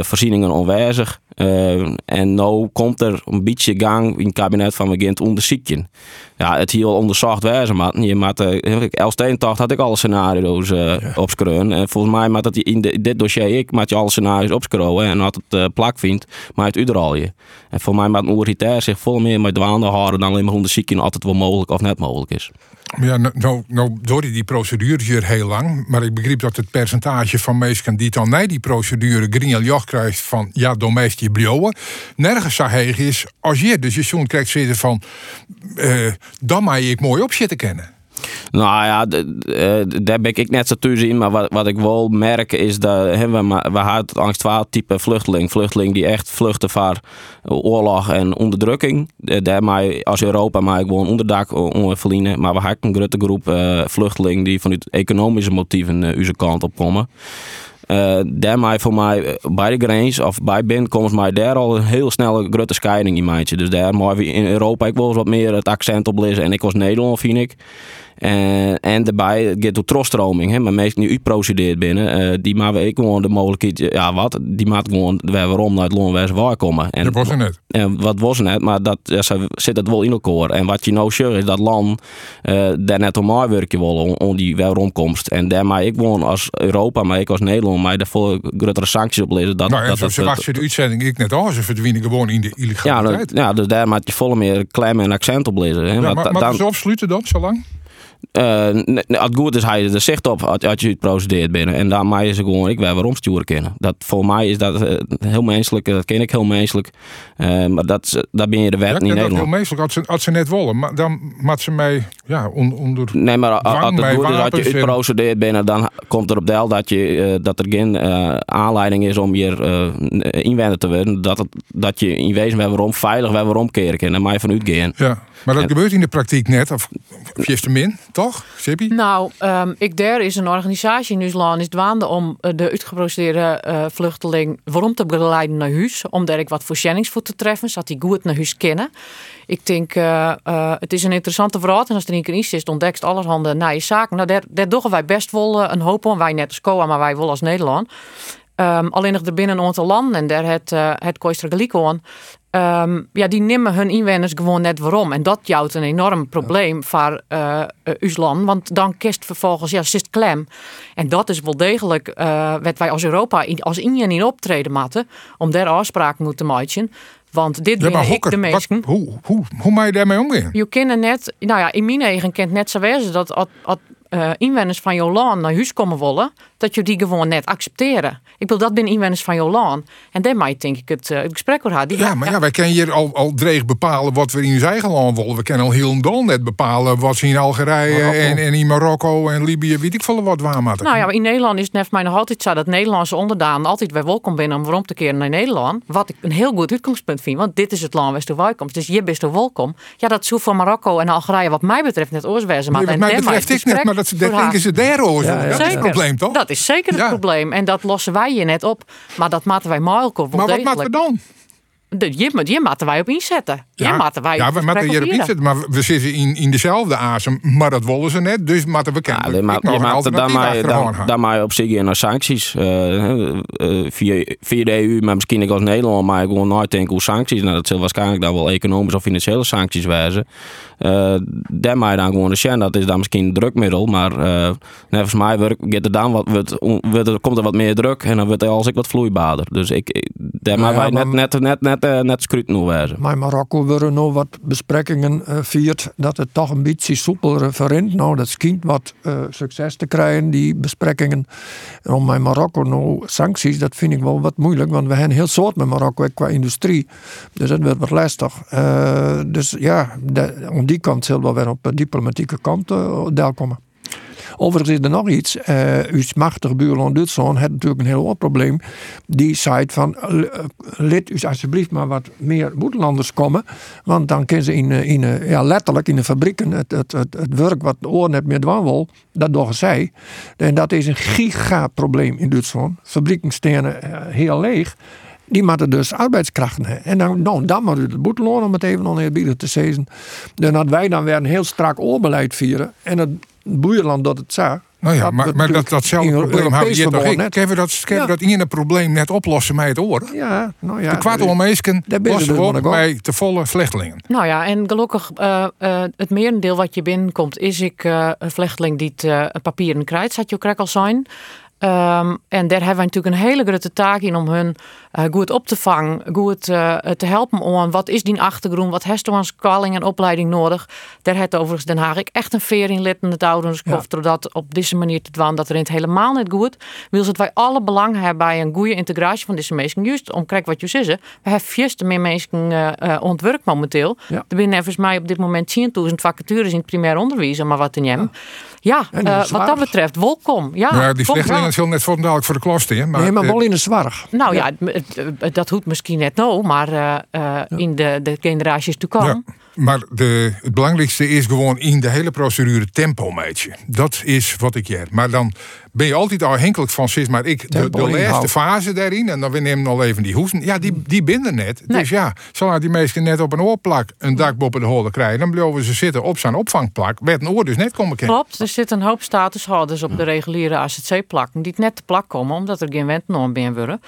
voorzieningen onwijzig. Eh, en nu komt er een beetje gang in het kabinet van het onderzoeken. Ja, het hier onderzocht wijzen, maar je maakt, uh, Elsteentocht had ik alle scenario's eh opschreven. En volgens mij maakt dat in de- dit dossier ik maak je alle scenario's opschreven en had het eh, plak vindt, maar het u je. En voor mij maakt een zich veel meer met dwaande houden dan alleen maar onderzoeken altijd wel mogelijk of net mogelijk is. Ja, nou, nou, nou door die, procedure hier heel lang. Maar ik begreep dat het percentage van mensen die dan na die procedure green joch krijgt van ja, door meest die blauwe, nergens zo heeg is als je. Dus je zo'n krijgt zitten van eh, dan mag je ik mooi op zitten kennen. Nou ja, eh, daar ben ik net zo thuis in. Maar wat, wat ik wel merk is dat we, we het angst type vluchteling. Vluchteling die echt vluchten voor oorlog en onderdrukking. Daar mij als Europa maar gewoon onderdak on- verdienen. Maar we hebben een grote groep eh vluchtelingen die vanuit economische motieven eh, onze kant op komen. Daarmee voor mij bij de grens of bij binnenkomst mij daar al een heel snelle grote scheiding in. Dus daar we in Europa ik wel eens wat meer het accent op lezen en ik was Nederland vind ik. En, en daarbij het gaat door trosstroming, hè, maar meestal nu uitprocedeerd binnen, eh, die maken ik gewoon de mogelijkheid, ja wat, die maakt gewoon waar waarom naar het loonwijs waar komen. En, Dat was er net. En wat was er net, maar dat ja, zit het wel in elkaar. En wat je nou zegt is dat land eh, daar net om werken wil om, om die weeromkomst. En daarmee ik gewoon als Europa, maar ik als Nederland, maar daar veel grotere sancties op lezen. Dat, nou, en dat, dat, ze wachten de uitzending ik net al. Ze verdwijnen gewoon in de ja, illegaliteit. dat- ja, dus daar moet je volle meer klem en accent op lezen. Hè. Ja, maar, da- maar dan- ze opsluiten dan, zo eh, ne- als het goed is, hij er zicht op als, als je het procedeert binnen. En dan mag je ze gewoon, ik weet waarom sturen kennen. Dat, voor mij is dat eh, heel menselijk, dat ken ik heel menselijk. Eh, maar dat, is- dat ben je de wet Ja, niet in heel meestal als ze, als ze net willen. Maar dan maakt ze mij ja, on- onder. Nee, maar als het goed is, als je het procedeert binnen, dan komt er op del dat, je, eh, dat er geen eh, aanleiding is om hier eh inwender te worden. Dat, het, dat je in wezen weer waarom veilig weer waarom keren. En mij van uitgaan. Ja, maar dat En- gebeurt in de praktijk net. Of, of je te min, toch? Sippie? Nou, ehm, ik der is een organisatie in Nieuwsland is dwaande om eh, de uitgeprocedeerde eh, vluchteling waarom te begeleiden naar huis. Om daar ik wat voorziening voor te treffen, zodat die goed naar huis kennen. Ik denk, eh, het is een interessante verhaal. En als er een crisis is, ontdekt allerhande nieuwe zaken. Nou, daar, daar doen wij best wel een hoop om. Wij net als COA, maar wij wel als Nederland. Ehm, alleen nog er binnen aantal landen, en daar het, eh het aan. Ehm, ja, die nemen hun inwoners gewoon net waarom. En dat jouwt een enorm probleem voor eh eh, ons land. Want dan kist vervolgens, ja, zit klem. En dat is wel degelijk eh wat wij als Europa in, als Indië in optreden moeten. Om daar afspraken moeten maken. Want dit Ja, maar ik de wat- meesten. hoe, hoe, hoe mag je daarmee omgaan? Je kennen net, nou ja, in mijn eigen kent net zo wezen dat als, als eh, inwoners van jouw land naar huis komen willen, dat je die gewoon net accepteren. Ik bedoel, dat ben inwoners van jouw land. En daarmee denk ik het, eh, het gesprek over had. Die, Ja, maar ja, wij kunnen hier al, al dreig bepalen wat we in ons eigen land willen. We kunnen al heel een net bepalen wat ze in Algerije en, en in Marokko en Libië, weet ik veel wat waar moeten. Nou ja, maar in Nederland is het net mij nog altijd zo dat Nederlandse onderdanen altijd weer welkom binnen om waarom te keren naar Nederland. Wat ik een heel goed uitgangspunt vind, want dit is het land waar je welkom. Dus je bent er welkom. Ja, dat zo van Marokko en Algerije wat mij betreft net oorswezen. Nee, wat mij betreft ik net, maar dat, dat denken ze daarover. Ja, dat ja, is het probleem, toch? Dat is zeker het Ja. probleem. En dat lossen wij je net op. Maar dat maken wij maar ook wel Maar wat maken we dan? de, moet- hier moeten wij op inzetten. Hier moeten wij ja, op we hier op inzetten, maar we zitten in, in dezelfde asem, maar dat willen ze net, dus moeten we Ja, kennelijk je maakt- je dan je- dan- gaan. dan maak je op zich in naar sancties. eh, eh, via, via de EU, maar misschien ik als Nederland, maar gewoon nadenken hoe sancties. Nou, dat zullen waarschijnlijk dan wel economische of financiële sancties wijzen. Eh daar je dan gewoon de sjen. Dat is dan misschien een drukmiddel, maar eh net volgens mij gaat er dan wat, wordt, wordt komt er wat meer druk en dan wordt er als ik wat vloeibaarder. Dus ik, daar Nou wij net, net, net, net, eh, net scrutino wijzen. Maar Marokko worden nog wat besprekingen viert dat het toch een beetje soepeler verint. Nou, dat schijnt wat succes te krijgen, die besprekingen. En om bij Marokko nou sancties, dat vind ik wel wat moeilijk, want we hebben heel soort met Marokko qua industrie. Dus dat wordt wat lastig. Dus ja, de- die kant zullen we weer op de diplomatieke kant eh deel komen. Overigens is er nog iets. eh uw machtige buurland Duitsland heeft natuurlijk een heel groot probleem. Die zei van, eh, lid u alsjeblieft maar wat meer boetelanders komen. Want dan kunnen ze in, eh, in, eh, ja, letterlijk in de fabrieken het, het, het, werk wat de oor net meer dwan wil, dat doen zij. En dat is een gigaprobleem in Duitsland. Fabrieken staan eh, heel leeg. Die moeten dus arbeidskrachten hebben. En dan, nou, dan moet u de boeteloon om het even oneerbiedig te zeggen. Dan hadden wij dan weer een heel strak oorbeleid vieren. En het buurland dat het zag. Nou ja, maar, maar dat, datzelfde in probleem hebben toch verband ik. net. Kunnen we dat, kunnen we Ja. dat ene probleem net oplossen met het oor? Ja, nou ja. de kwaad Daar ben je lossen we op nog bij te volle vluchtelingen. Nou ja, en gelukkig eh, eh, het merendeel wat je binnenkomt is ik eh, een vluchteling die het eh, papieren krijgt, zat je ook al zijn. Ehm, en daar hebben we natuurlijk een hele grote taak in om hun eh, goed op te vangen, goed eh, te helpen om wat is die achtergrond, wat heeft als calling en opleiding nodig. Daar heeft overigens Den Haag ik echt een veer in lid in het ouderskof, door dat op deze manier te doen dat er in het helemaal niet goed. Wil ze dat wij alle belang hebben bij een goede integratie van deze mensen. Juist om kijk wat je zegt, we hebben vierste meer mensen eh ontwerp momenteel. Ja. Er binnen volgens mij op dit moment 10.000 vacatures in het primair onderwijs, maar wat in hem. Ja, In de eh, wat dat betreft, welkom. Ja, maar die vluchtelingen ja. zullen net voor dadelijk voor de klas staan. Maar, nee, maar eh, wel in de zwarg. Nou ja, dat hoeft misschien net nou, maar eh, eh, in de, de generaties te komen. Ja, maar de, het belangrijkste is gewoon in de hele procedure tempo meetje. Dat is wat ik heb. Maar dan ben je altijd afhankelijk van, sis, maar ik, de, de laatste fase daarin, en dan we nemen al even die hoesten, ja, die, die binden net. Nee. Dus ja, zolang die mensen net op een oorplak een dak boven de holen krijgen, dan blijven ze zitten op zijn opvangplak, werd een oor dus net komen kennen. Klopt, er zitten een hoop statushouders op de reguliere AZC-plakken die het net te plak komen omdat er geen wentnorm binnen worden.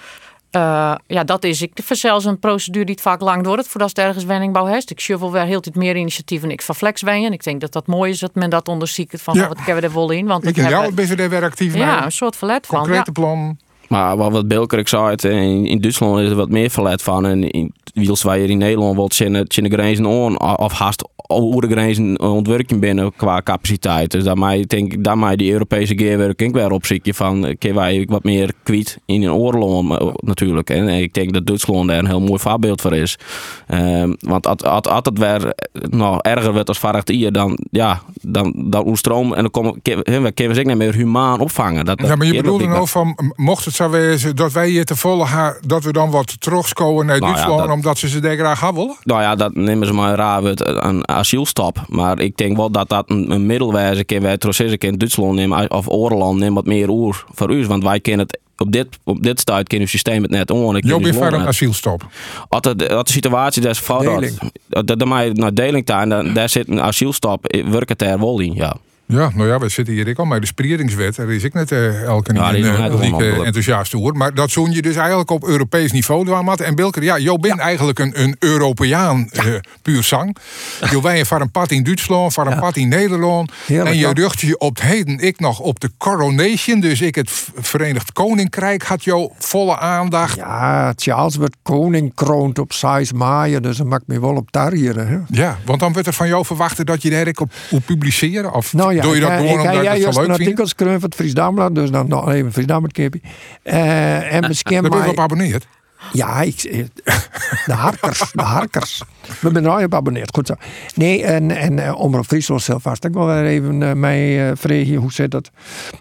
Eh, ja, dat is ik. Zelfs een procedure die het vaak lang duurt voordat het ergens wenningbouw heeft. Ik shuffle weer heel tijd meer initiatieven. Ik van flex en ik denk dat dat mooi is dat men dat onderziet van Ja. oh, wat kunnen we er wel in. Want Ik het en jou hebben- daar weer actief ja, een soort verlet van. Concrete Ja. plan. Maar wat, wat Bilker zei, het, in, in Duitsland is er wat meer verlet van. En in, wiels wij hier in Nederland wat zijn de grenzen on, of haast over de grenzen ontwerpen binnen qua capaciteit. Dus daarmee denk ik, daarmee die Europese gearwerking weer op zich van, eh, kunnen wij wat meer kwijt in een oorlog eh, natuurlijk. En ik denk dat Duitsland daar een heel mooi voorbeeld voor is. Ehm, want als, als, als het weer eh, nou, erger wordt als vorig jaar, dan, ja, dan, dan oestroom en dan komen we kunnen we niet meer humaan opvangen. Dat, Ja, maar je dat- bedoelde dat- nou van, mocht het zo wezen dat wij hier te volle ha, dat we dan wat terugscoren naar Nou ja, Duitsland, dat- omdat ze ze daar graag gaan willen? Nou ja, dat nemen ze maar raar uit asielstap. Maar ik denk wel dat dat een, een middelwijze kan wij trots in Duitsland nemen of Oorland neemt wat meer oer voor u. Want wij kennen het op dit, op dit stuit kennen we systeem het net is voor gewoon een net. asielstop. Als de, situatie daar fout Deling. dat, dat, dat mij naar deling daar, zit een asielstap, werkt het er wel in, ja. Ja, nou ja, we zitten hier ook al met de spreidingswet. Daar is ik net eh, elke Ja, die keer uh, net wel mogelijk. enthousiast over. Maar dat zoen je dus eigenlijk op Europees niveau doen, Matt. En Bilker, ja, Jo bent eigenlijk een, een Europeaan eh, puur zang. Je wij voor een pad in Duitsland, voor een pad in Nederland. Heerlijk, en je ja. rucht je op het heden ik nog op de coronation. Dus ik het Verenigd Koninkrijk had jou volle aandacht. Ja, Charles werd koning kroont op 6 maaien, dus dat maakt me wel op tarrieren. Hè? Ja, want dan werd er van jou verwacht dat je daar op, op publiceren. Of Nou ja, doe je dat ik, gewoon ik, omdat ik, je het juist zo leuk vindt? artikel geschreven van het Fries Dagblad, dus dan nog even Fries Dagblad keepie. Eh, en misschien Daar ben je maar- op abonneerd. Ja, ik, de harkers, de harkers. We zijn er al op abonneerd. Goed zo. Nee, en, en uh, Omroep Friesland zelf vast. Wil weer even uh, mij uh, vragen, hoe zit dat?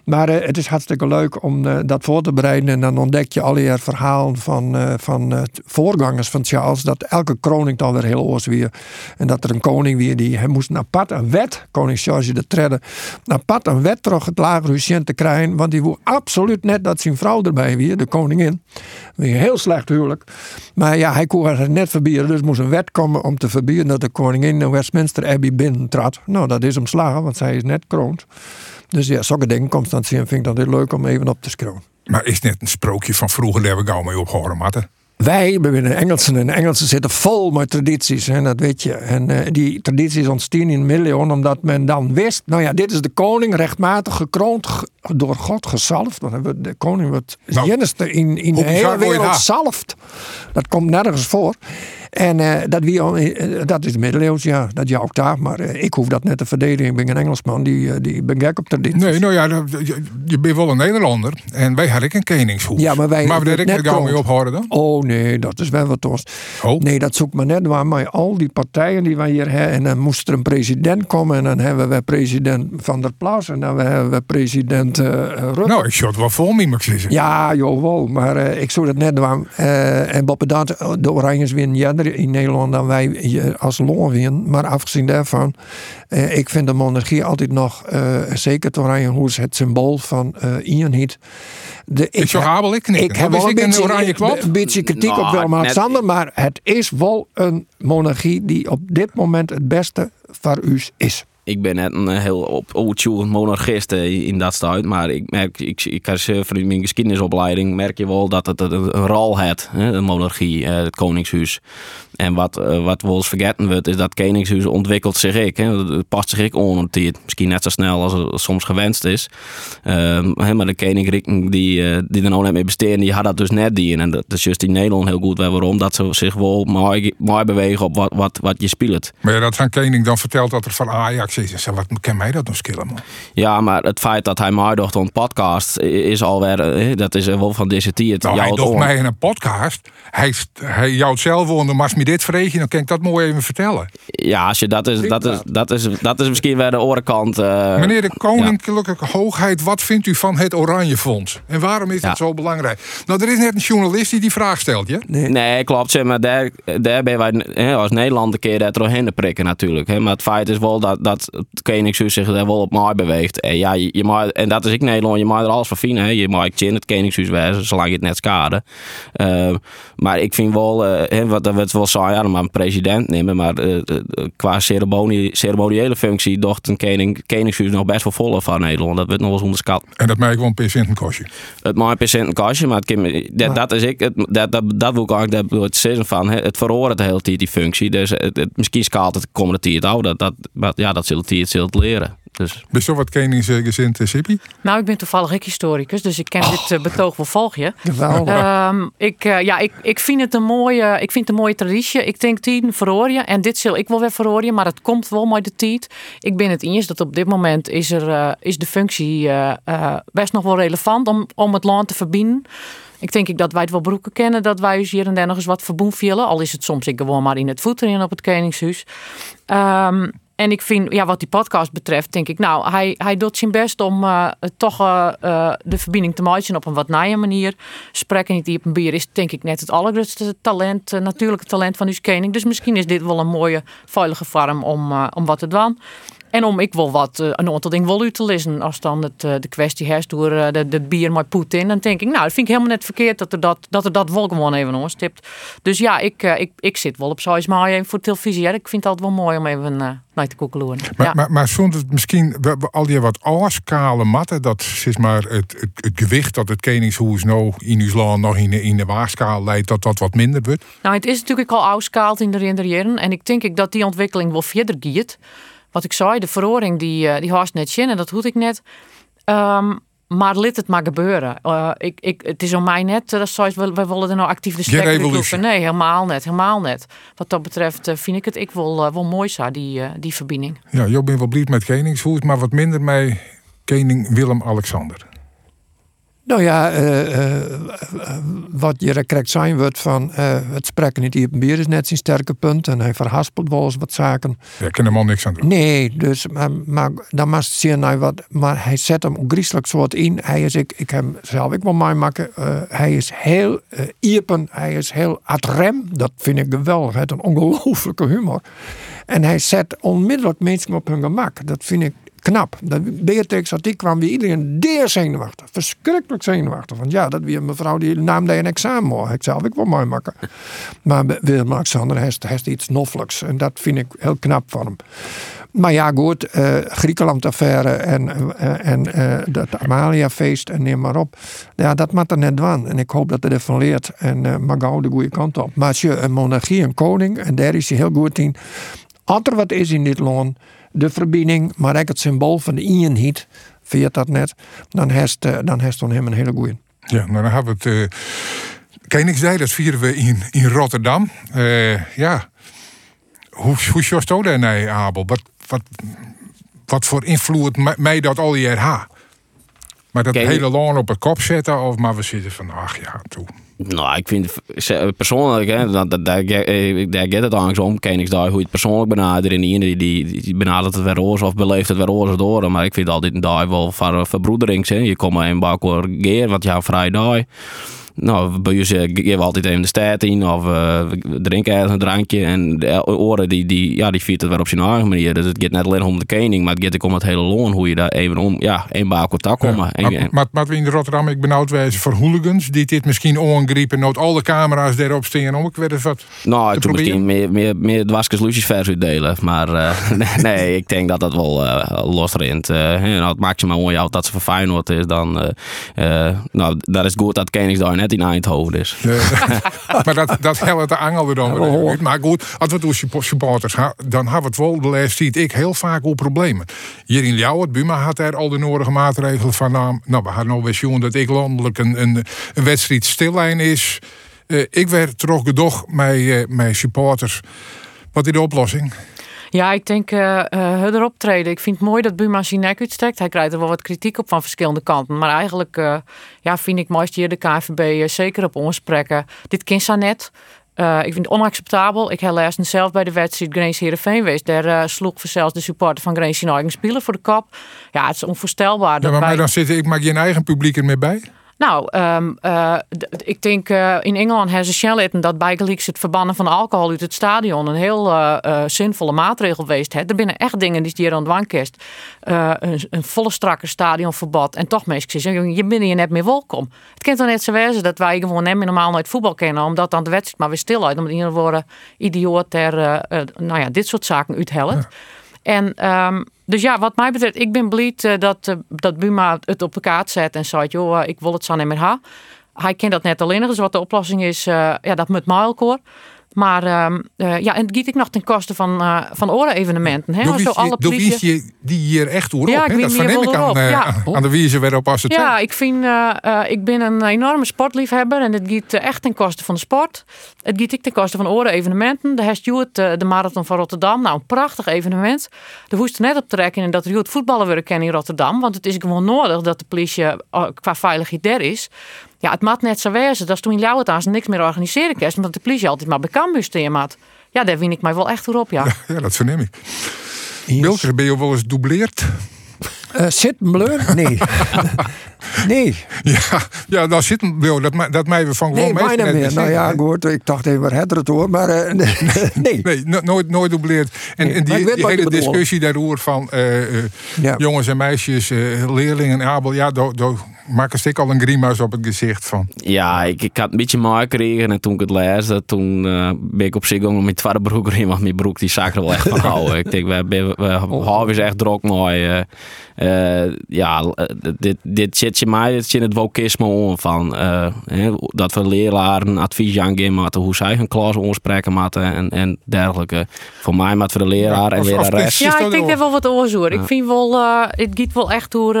Maar het is hartstikke leuk om dat voor te bereiden. En dan ontdek je al je verhalen van, van voorgangers van Charles. Dat elke kroning dan weer heel oors weer. En dat er een koning weer, die hij moest een apart een wet, koning George de Tredde, een apart een wet terug het lager te krijgen. Want die wil absoluut net dat zijn vrouw erbij weer, de koningin. Een heel slecht huwelijk. Maar ja, hij kon het net verbieden. Dus moest een wet komen om te verbieden dat de koningin in Westminster Abbey binnentrad. Nou, dat is omslagen, want zij is net kroond. Dus ja, zulke dingen, Constantie, vind ik dat heel leuk om even op te schreeuwen. Maar is net een sprookje van vroeger, daar we gauw mee opgehouden, Matten? Wij, we zijn Engelsen en Engelsen zitten vol met tradities, hè, dat weet je. En uh, die tradities ontstaan in miljard omdat men dan wist, nou ja, dit is de koning, rechtmatig gekroond, door God gezalfd. Want de koning wordt nou, in, in de hele wereld zalfd. Dat komt nergens voor. En uh, dat, wie, uh, dat is middeleeuws, ja, dat jou ook daar. Maar uh, ik hoef dat net te verdedigen. Ik ben een Engelsman, die, die ben gek op tradities. Nee, nou ja, je, je bent wel een Nederlander. En wij hadden een koningshoef. Ja, maar wij... Maar we er gauw mee ophouden dan? Oh nee, dat is wel wat ons. Oh. Nee, dat zoekt maar net waar. Maar al die partijen die wij hier hebben. En dan moest er een president komen. En dan hebben we president Van der Plas. En dan hebben we president Rutte. Nou, ik zou het wel vol moeten Ja, joh, wel. Maar ik zou dat net waar. en boven dat, de Oranjes winnen in Nederland dan wij als Loon Maar afgezien daarvan, eh, ik vind de monarchie altijd nog, eh, zeker oranje hoes, het symbool van uh, eenheid. De, ik, zo habel ik niet. Ik heb wel een beetje, oranje kwad. een beetje kritiek nou, op Willem-Alexander, maar het is wel een monarchie die op dit moment het beste voor u is ik ben net een heel op oudtjoe monarchist in dat stuit. Maar ik merk, ik, ik als vanuit mijn geschiedenisopleiding merk je wel dat het een rol heeft, de monarchie, het koningshuis. En wat, uh, wat we eens vergeten wordt, is dat Koningshuis ontwikkelt zich ik. Hè. Het past zich ik. Misschien net zo snel als het soms gewenst is. Uh, maar de Koninkrijken die, uh, die er nou net mee besteden, die had dat dus net die. En dat is juist in Nederland heel goed waarom. Dat ze zich wel mooi, mooi bewegen op wat, wat, wat je speelt. Maar ja, dat zijn Koning dan vertelt dat er van Ajax is. Wat kan mij dat nog skillen, man? Ja, maar het feit dat hij mij docht een podcast is alweer, dat is wel van deze tijd. Nou, hij docht mij in een podcast. Hij, hij jouwt zelf onder dit vreetje, dan kan ik dat mooi even vertellen. Ja, als je, dat, is, dat, is, dat, is, dat is misschien weer de orenkant. Uh, Meneer de Koninklijke Hoogheid, wat vindt u van het Oranje Fonds? En waarom is dat zo belangrijk? Nou, er is net een journalist die die vraag stelt, ja? Nee, nee klopt. Zeg maar daar, daar ben wij hè, als Nederland een keer dat erheen prikken natuurlijk. Hè. Maar het feit is wel dat, dat het Koningshuis zich daar wel op mij beweegt. En, ja, je, je mag, en dat is ik Nederland, je mag er alles van vinden. Je mag in het Koningshuis wezen, zolang je het net schade. Uh, maar ik vind wel, uh, hè, wat, dat wordt wel ja, maar een president nemen. Maar uh, qua ceremonie, ceremoniële functie docht een koning, koningshuis nog best wel vol van Nederland. Dat wordt nog wel eens onderschat. En dat maakt wel een percent een kostje? Het maakt een percent een kostje, maar, het dat, dat is ik, het, dat, dat, dat wil ik eigenlijk dat het zeggen van. Het verhoren de hele tijd die functie. Dus het, het, misschien schaalt het komende tijd ook. Dat, dat, ja, dat zult hij het zult leren. Dus. Ben je wat koningsgezind, Sippy? Nou, ik ben toevallig ik historicus, dus ik ken oh. dit uh, betoog wel volgje. Um, ik, uh, ja, ik, ik vind het een mooie, ik vind het een mooie traditie. Ik denk tien verhoren en dit zal ik wel weer verhoren, maar het komt wel met de tijd. Ik ben het eens dat op dit moment is, er, uh, is de functie best nog wel relevant om, om het land te verbinden. Ik denk ik dat wij het wel broeken kennen dat wij hier en daar nog eens wat verboen vielen. Al is het soms ik gewoon maar in het voeten op het Koningshuis. Um, en ik vind, ja, wat die podcast betreft, denk ik, nou, hij, hij doet zijn best om uh, toch uh, uh, de verbinding te maken op een wat naaie manier. Spreken niet die op een bier is, denk ik, net het allergrootste talent, natuurlijke talent van uw. Dus misschien is dit wel een mooie, veilige vorm om, om wat te doen. En om ik wil wat, uh, een aantal dingen wel u te lezen. Als dan het, uh, de kwestie herst door uh, de, de bier met Poetin. Dan denk ik, nou, dat vind ik helemaal net verkeerd dat er dat, dat, er dat wel gewoon even onstipt. Dus ja, ik, ik, ik zit wel op zoiets maar voor televisie. Ja, ik vind het altijd wel mooi om even naar te koekeloeren. Maar, ja. maar, maar zonder het misschien al die wat ooskale matten, dat is maar het, het, het, gewicht dat het Koningshoes nou in uw land nog in de, in de waagschaal leidt, dat dat wat minder wordt? Nou, het is natuurlijk al oudskaald in de rinderiëren. En ik denk ik dat die ontwikkeling wel verder gaat wat ik zei, de verhoring die, uh, die haast net in en dat hoed ik net. Um, maar laat het maar gebeuren. Uh, ik, ik, het is om mij net, dat zoals we, we willen er nou actief de stekker Nee, helemaal net, helemaal net. Wat dat betreft uh, vind ik het ik wel, uh, wel mooi zo, die, die verbinding. Ja, je bent wel blij met Koningshoed, maar wat minder met koning Willem-Alexander. Nou ja, eh, eh, wat je correct zijn wordt van eh, het spreken niet hier bier is net zijn sterke punt. En hij verhaspelt wel eens wat zaken. Daar kan helemaal niks aan doen. Nee, dus, maar, maar dan moest je zien naar wat. Maar hij zet hem ook griezelig soort in. Hij is, ik, ik heb hem zelf ik wel mij maken. hij is heel iepen. Hij is heel ad rem. Dat vind ik geweldig. Hij heeft een ongelooflijke humor. En hij zet onmiddellijk mensen op hun gemak. Dat vind ik knap. Dat Beatrix, als die kwam, wie iedereen deer zenuwachtig. Verschrikkelijk zenuwachtig. Want ja, dat weer mevrouw die naam deed een examen. Ik zelf ik wel mooi maken. Maar Willem-Alexander heeft iets noffelijks. En dat vind ik heel knap van hem. Maar ja, goed, uh, Griekenland-affaire en, uh, en uh, dat Amalia-feest en neem maar op. Ja, dat moet er net doen. En ik hoop dat hij ervan leert en uh, gauw de goede kant op. Maar als je een monarchie, een koning, en daar is hij heel goed in. Als er wat is in dit land, de verbinding, maar ook het symbool van de eenheid, via dat net, dan heeft dan heeft hem een hele goeie. Ja, nou dan hebben we het. Uh, zei dat vieren we in, in Rotterdam. Uh, ja, hoe, hoe sjorst daar nee, Abel? Wat, wat, wat voor invloed mij dat al die RH? Maar dat hele land op het kop zetten, of maar we zitten van, ach ja, toe. Nou, ik vind persoonlijk, hè, dat, daar, gaat het eigenlijk om. Ken daar hoe je het persoonlijk benadert. En die, die, die benadert het weer roze of beleeft het weer roze door. Maar ik vind altijd een dag wel verbroedering. Je komt in Bakor geer, want je hebt vrij dag. Nou, bij ons geven we altijd even de stad in of uh, we drinken ergens een drankje. En de oren die, die, ja, die viert het weer op zijn eigen manier. Dus het gaat net alleen om de koning, maar het gaat ook om het hele loon. Hoe je daar even om, ja, één baak op tak komen. Ja, maar, maar, maar, we in Rotterdam, ik benauwd wijzen voor hooligans die dit misschien ongriepen, nood alle camera's erop stingen om ik werd wat Nou, ik doe misschien meer, meer, meer dwaskes Lucius vers uitdelen. Maar uh, nee, ik denk dat dat wel uh, losrint. Uh, nou, het maakt je maar mooi uit dat ze voor Feyenoord is. Dan, nou, dat is goed dat Koningsdag daar net in Eindhoven is. maar dat, dat helpt de angel dan. Maar goed, als we door supporters dan hebben we het wel de laatste tijd ik heel vaak op problemen. Hier in Ljouwert, Buma had er al de nodige maatregelen van naam. Nou, we hadden dat ik landelijk een, een, een wedstrijd stillijn is. Uh, ik werd toch gedocht met, uh, met supporters. Wat is de oplossing? Ja, ik denk uh, uh, het optreden. Ik vind het mooi dat Buma zijn nek uitsteekt. Hij krijgt er wel wat kritiek op van verschillende kanten. Maar eigenlijk uh, ja, vind ik mooi hier de KVB zeker op ons spreken. Dit kind zo net. Uh, ik vind het onacceptabel. Ik heb laatst zelf bij de wedstrijd Grace Heerenveen geweest. Daar uh, sloeg zelfs de supporter van Grace zijn eigen spelen voor de kop. Ja, het is onvoorstelbaar. Ja, maar, wij... dan zit ik maak je een eigen publiek er mee bij? Nou, um, uh, ik denk uh, in Engeland hebben ze snel dat bijgelijks het verbannen van alcohol uit het stadion een heel uh, zinvolle maatregel geweest. Hè. Er binnen echt dingen die hier aan het wankest. Een, een, volle strakke stadionverbod. En toch mensen zeggen, je bent hier net meer welkom. Het kan toch net zo wezen dat wij gewoon net normaal nooit voetbal kennen. Omdat dan de wedstrijd maar weer stil uit. Omdat iedereen worden idioot ter, nou ja, dit soort zaken uithellen. En um, dus ja, wat mij betreft, ik ben blij uh, dat, uh, dat Buma het op de kaart zet en zegt, joh, uh, ik wil het zo meer hebben. Hij kent dat net alleen, dus wat de oplossing is, ja, dat moet Milecore. Maar uh, ja, en het giet ik nog ten koste van, uh, van oren-evenementen. Hè? Doe, alle politie... je die hier echt oer ja, Dat verneem ik aan, ja. aan de wijze weer op als het Ja, ik, vind, ik ben een enorme sportliefhebber en het giet echt ten koste van de sport. Het giet ik ten koste van oren-evenementen. De Stuart, de Marathon van Rotterdam. Nou, een prachtig evenement. De hoest er net op te trekken dat er het voetballen willen kennen in Rotterdam. Want het is gewoon nodig dat de politie qua veiligheid er is. Ja, het maakt net zo wezen. Dat is toen in Ljouwert niks meer organiseren kerst. Omdat de politie altijd maar bekend moest in maat. Ja, daar win ik mij wel echt op, ja. Ja, ja dat verneem ik. Yes. ben je wel eens doubleerd? Uh, zit blur? Nee. nee. Ja, ja dan zit een dat, dat mij we van gewoon nee, mee. meer. Nou ja, goed, ik dacht even het het hoor, maar uh, nee. nee. nooit, nooit doubleerd. En, nee, en die, die hele discussie daarover van uh, ja. jongens en meisjes, leerlingen en Abel, ja, do, do, maak een stuk al een grimas op het gezicht van. Ja, ik, ik had een beetje mooi gekregen en toen ik het leesde, toen uh, ben ik op zich nog met tweede broek erin, want mijn broek die zag er wel echt van houden. ik denk, we, we, we oh. is echt drok mooi. Uh, uh, ja, dit, dit zit je mij, dit zit het wokisme om van hè, dat we leraren advies aan hoe zij hun klas oorspreken moeten en, en dergelijke. Voor mij maar voor de leraar en lerares. Ja, ik denk er wel wat oorzoek. Ik vind wel, het gaat wel echt door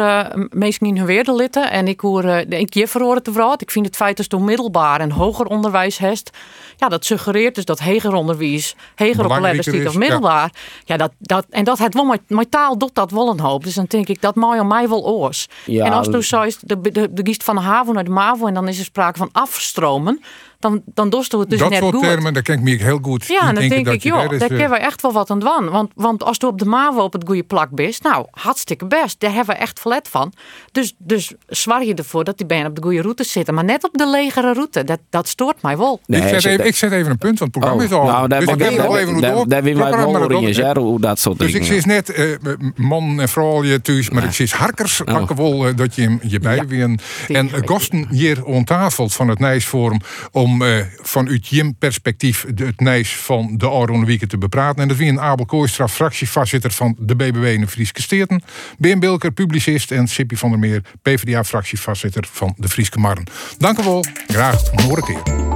meestal in hun weerdelitten En ik hoor, uh, ik je verhoor het Ik vind het feit dat het middelbaar en hoger onderwijs heeft. Ja, dat suggereert dus dat heger onderwijs, heger op de of middelbaar. Ja, dat, dat, en dat het wel mijn, mijn taal doet dat wel een hoop. Dus dan denk ik, dat mij mij wel oors. Ja, en als toen zei de, de, de, de giest van de haven naar de MAVO en dan is er sprake van afstromen dan, dan dost het dus dat net goed. Dat soort termen, daar ken ik me heel goed. Ja, dan denk ik, joh, daar hebben we echt wel wat aan doen. Want, want als je op de MAVO op het goede plak bent, nou, hartstikke best. Daar hebben we echt verlet van. Dus, dus zwaar je ervoor dat die benen op de goede route zitten. Maar net op de legere route, dat, dat stoort mij wel. ik, zet even, ik zet even een punt, want het programma is al. Nou, daar dus ik heb wel even door. Daar wil wij wel hoe dat soort Dus ik zie net uh, man en vrouw je thuis, maar ik zie harkers oh. wel dat je je bij weer. En gasten hier aan tafel van het Nijsforum om uh, van uit Jim perspectief het Nijs van de Aron te bepraten. En dat een Abel Kooistra, fractievoorzitter van de BBW in de Frieske Steerten. Ben Bilker, publicist en Sippy van der Meer, PvdA-fractievoorzitter van de Frieske Marren. Dank u wel. Graag nog een keer.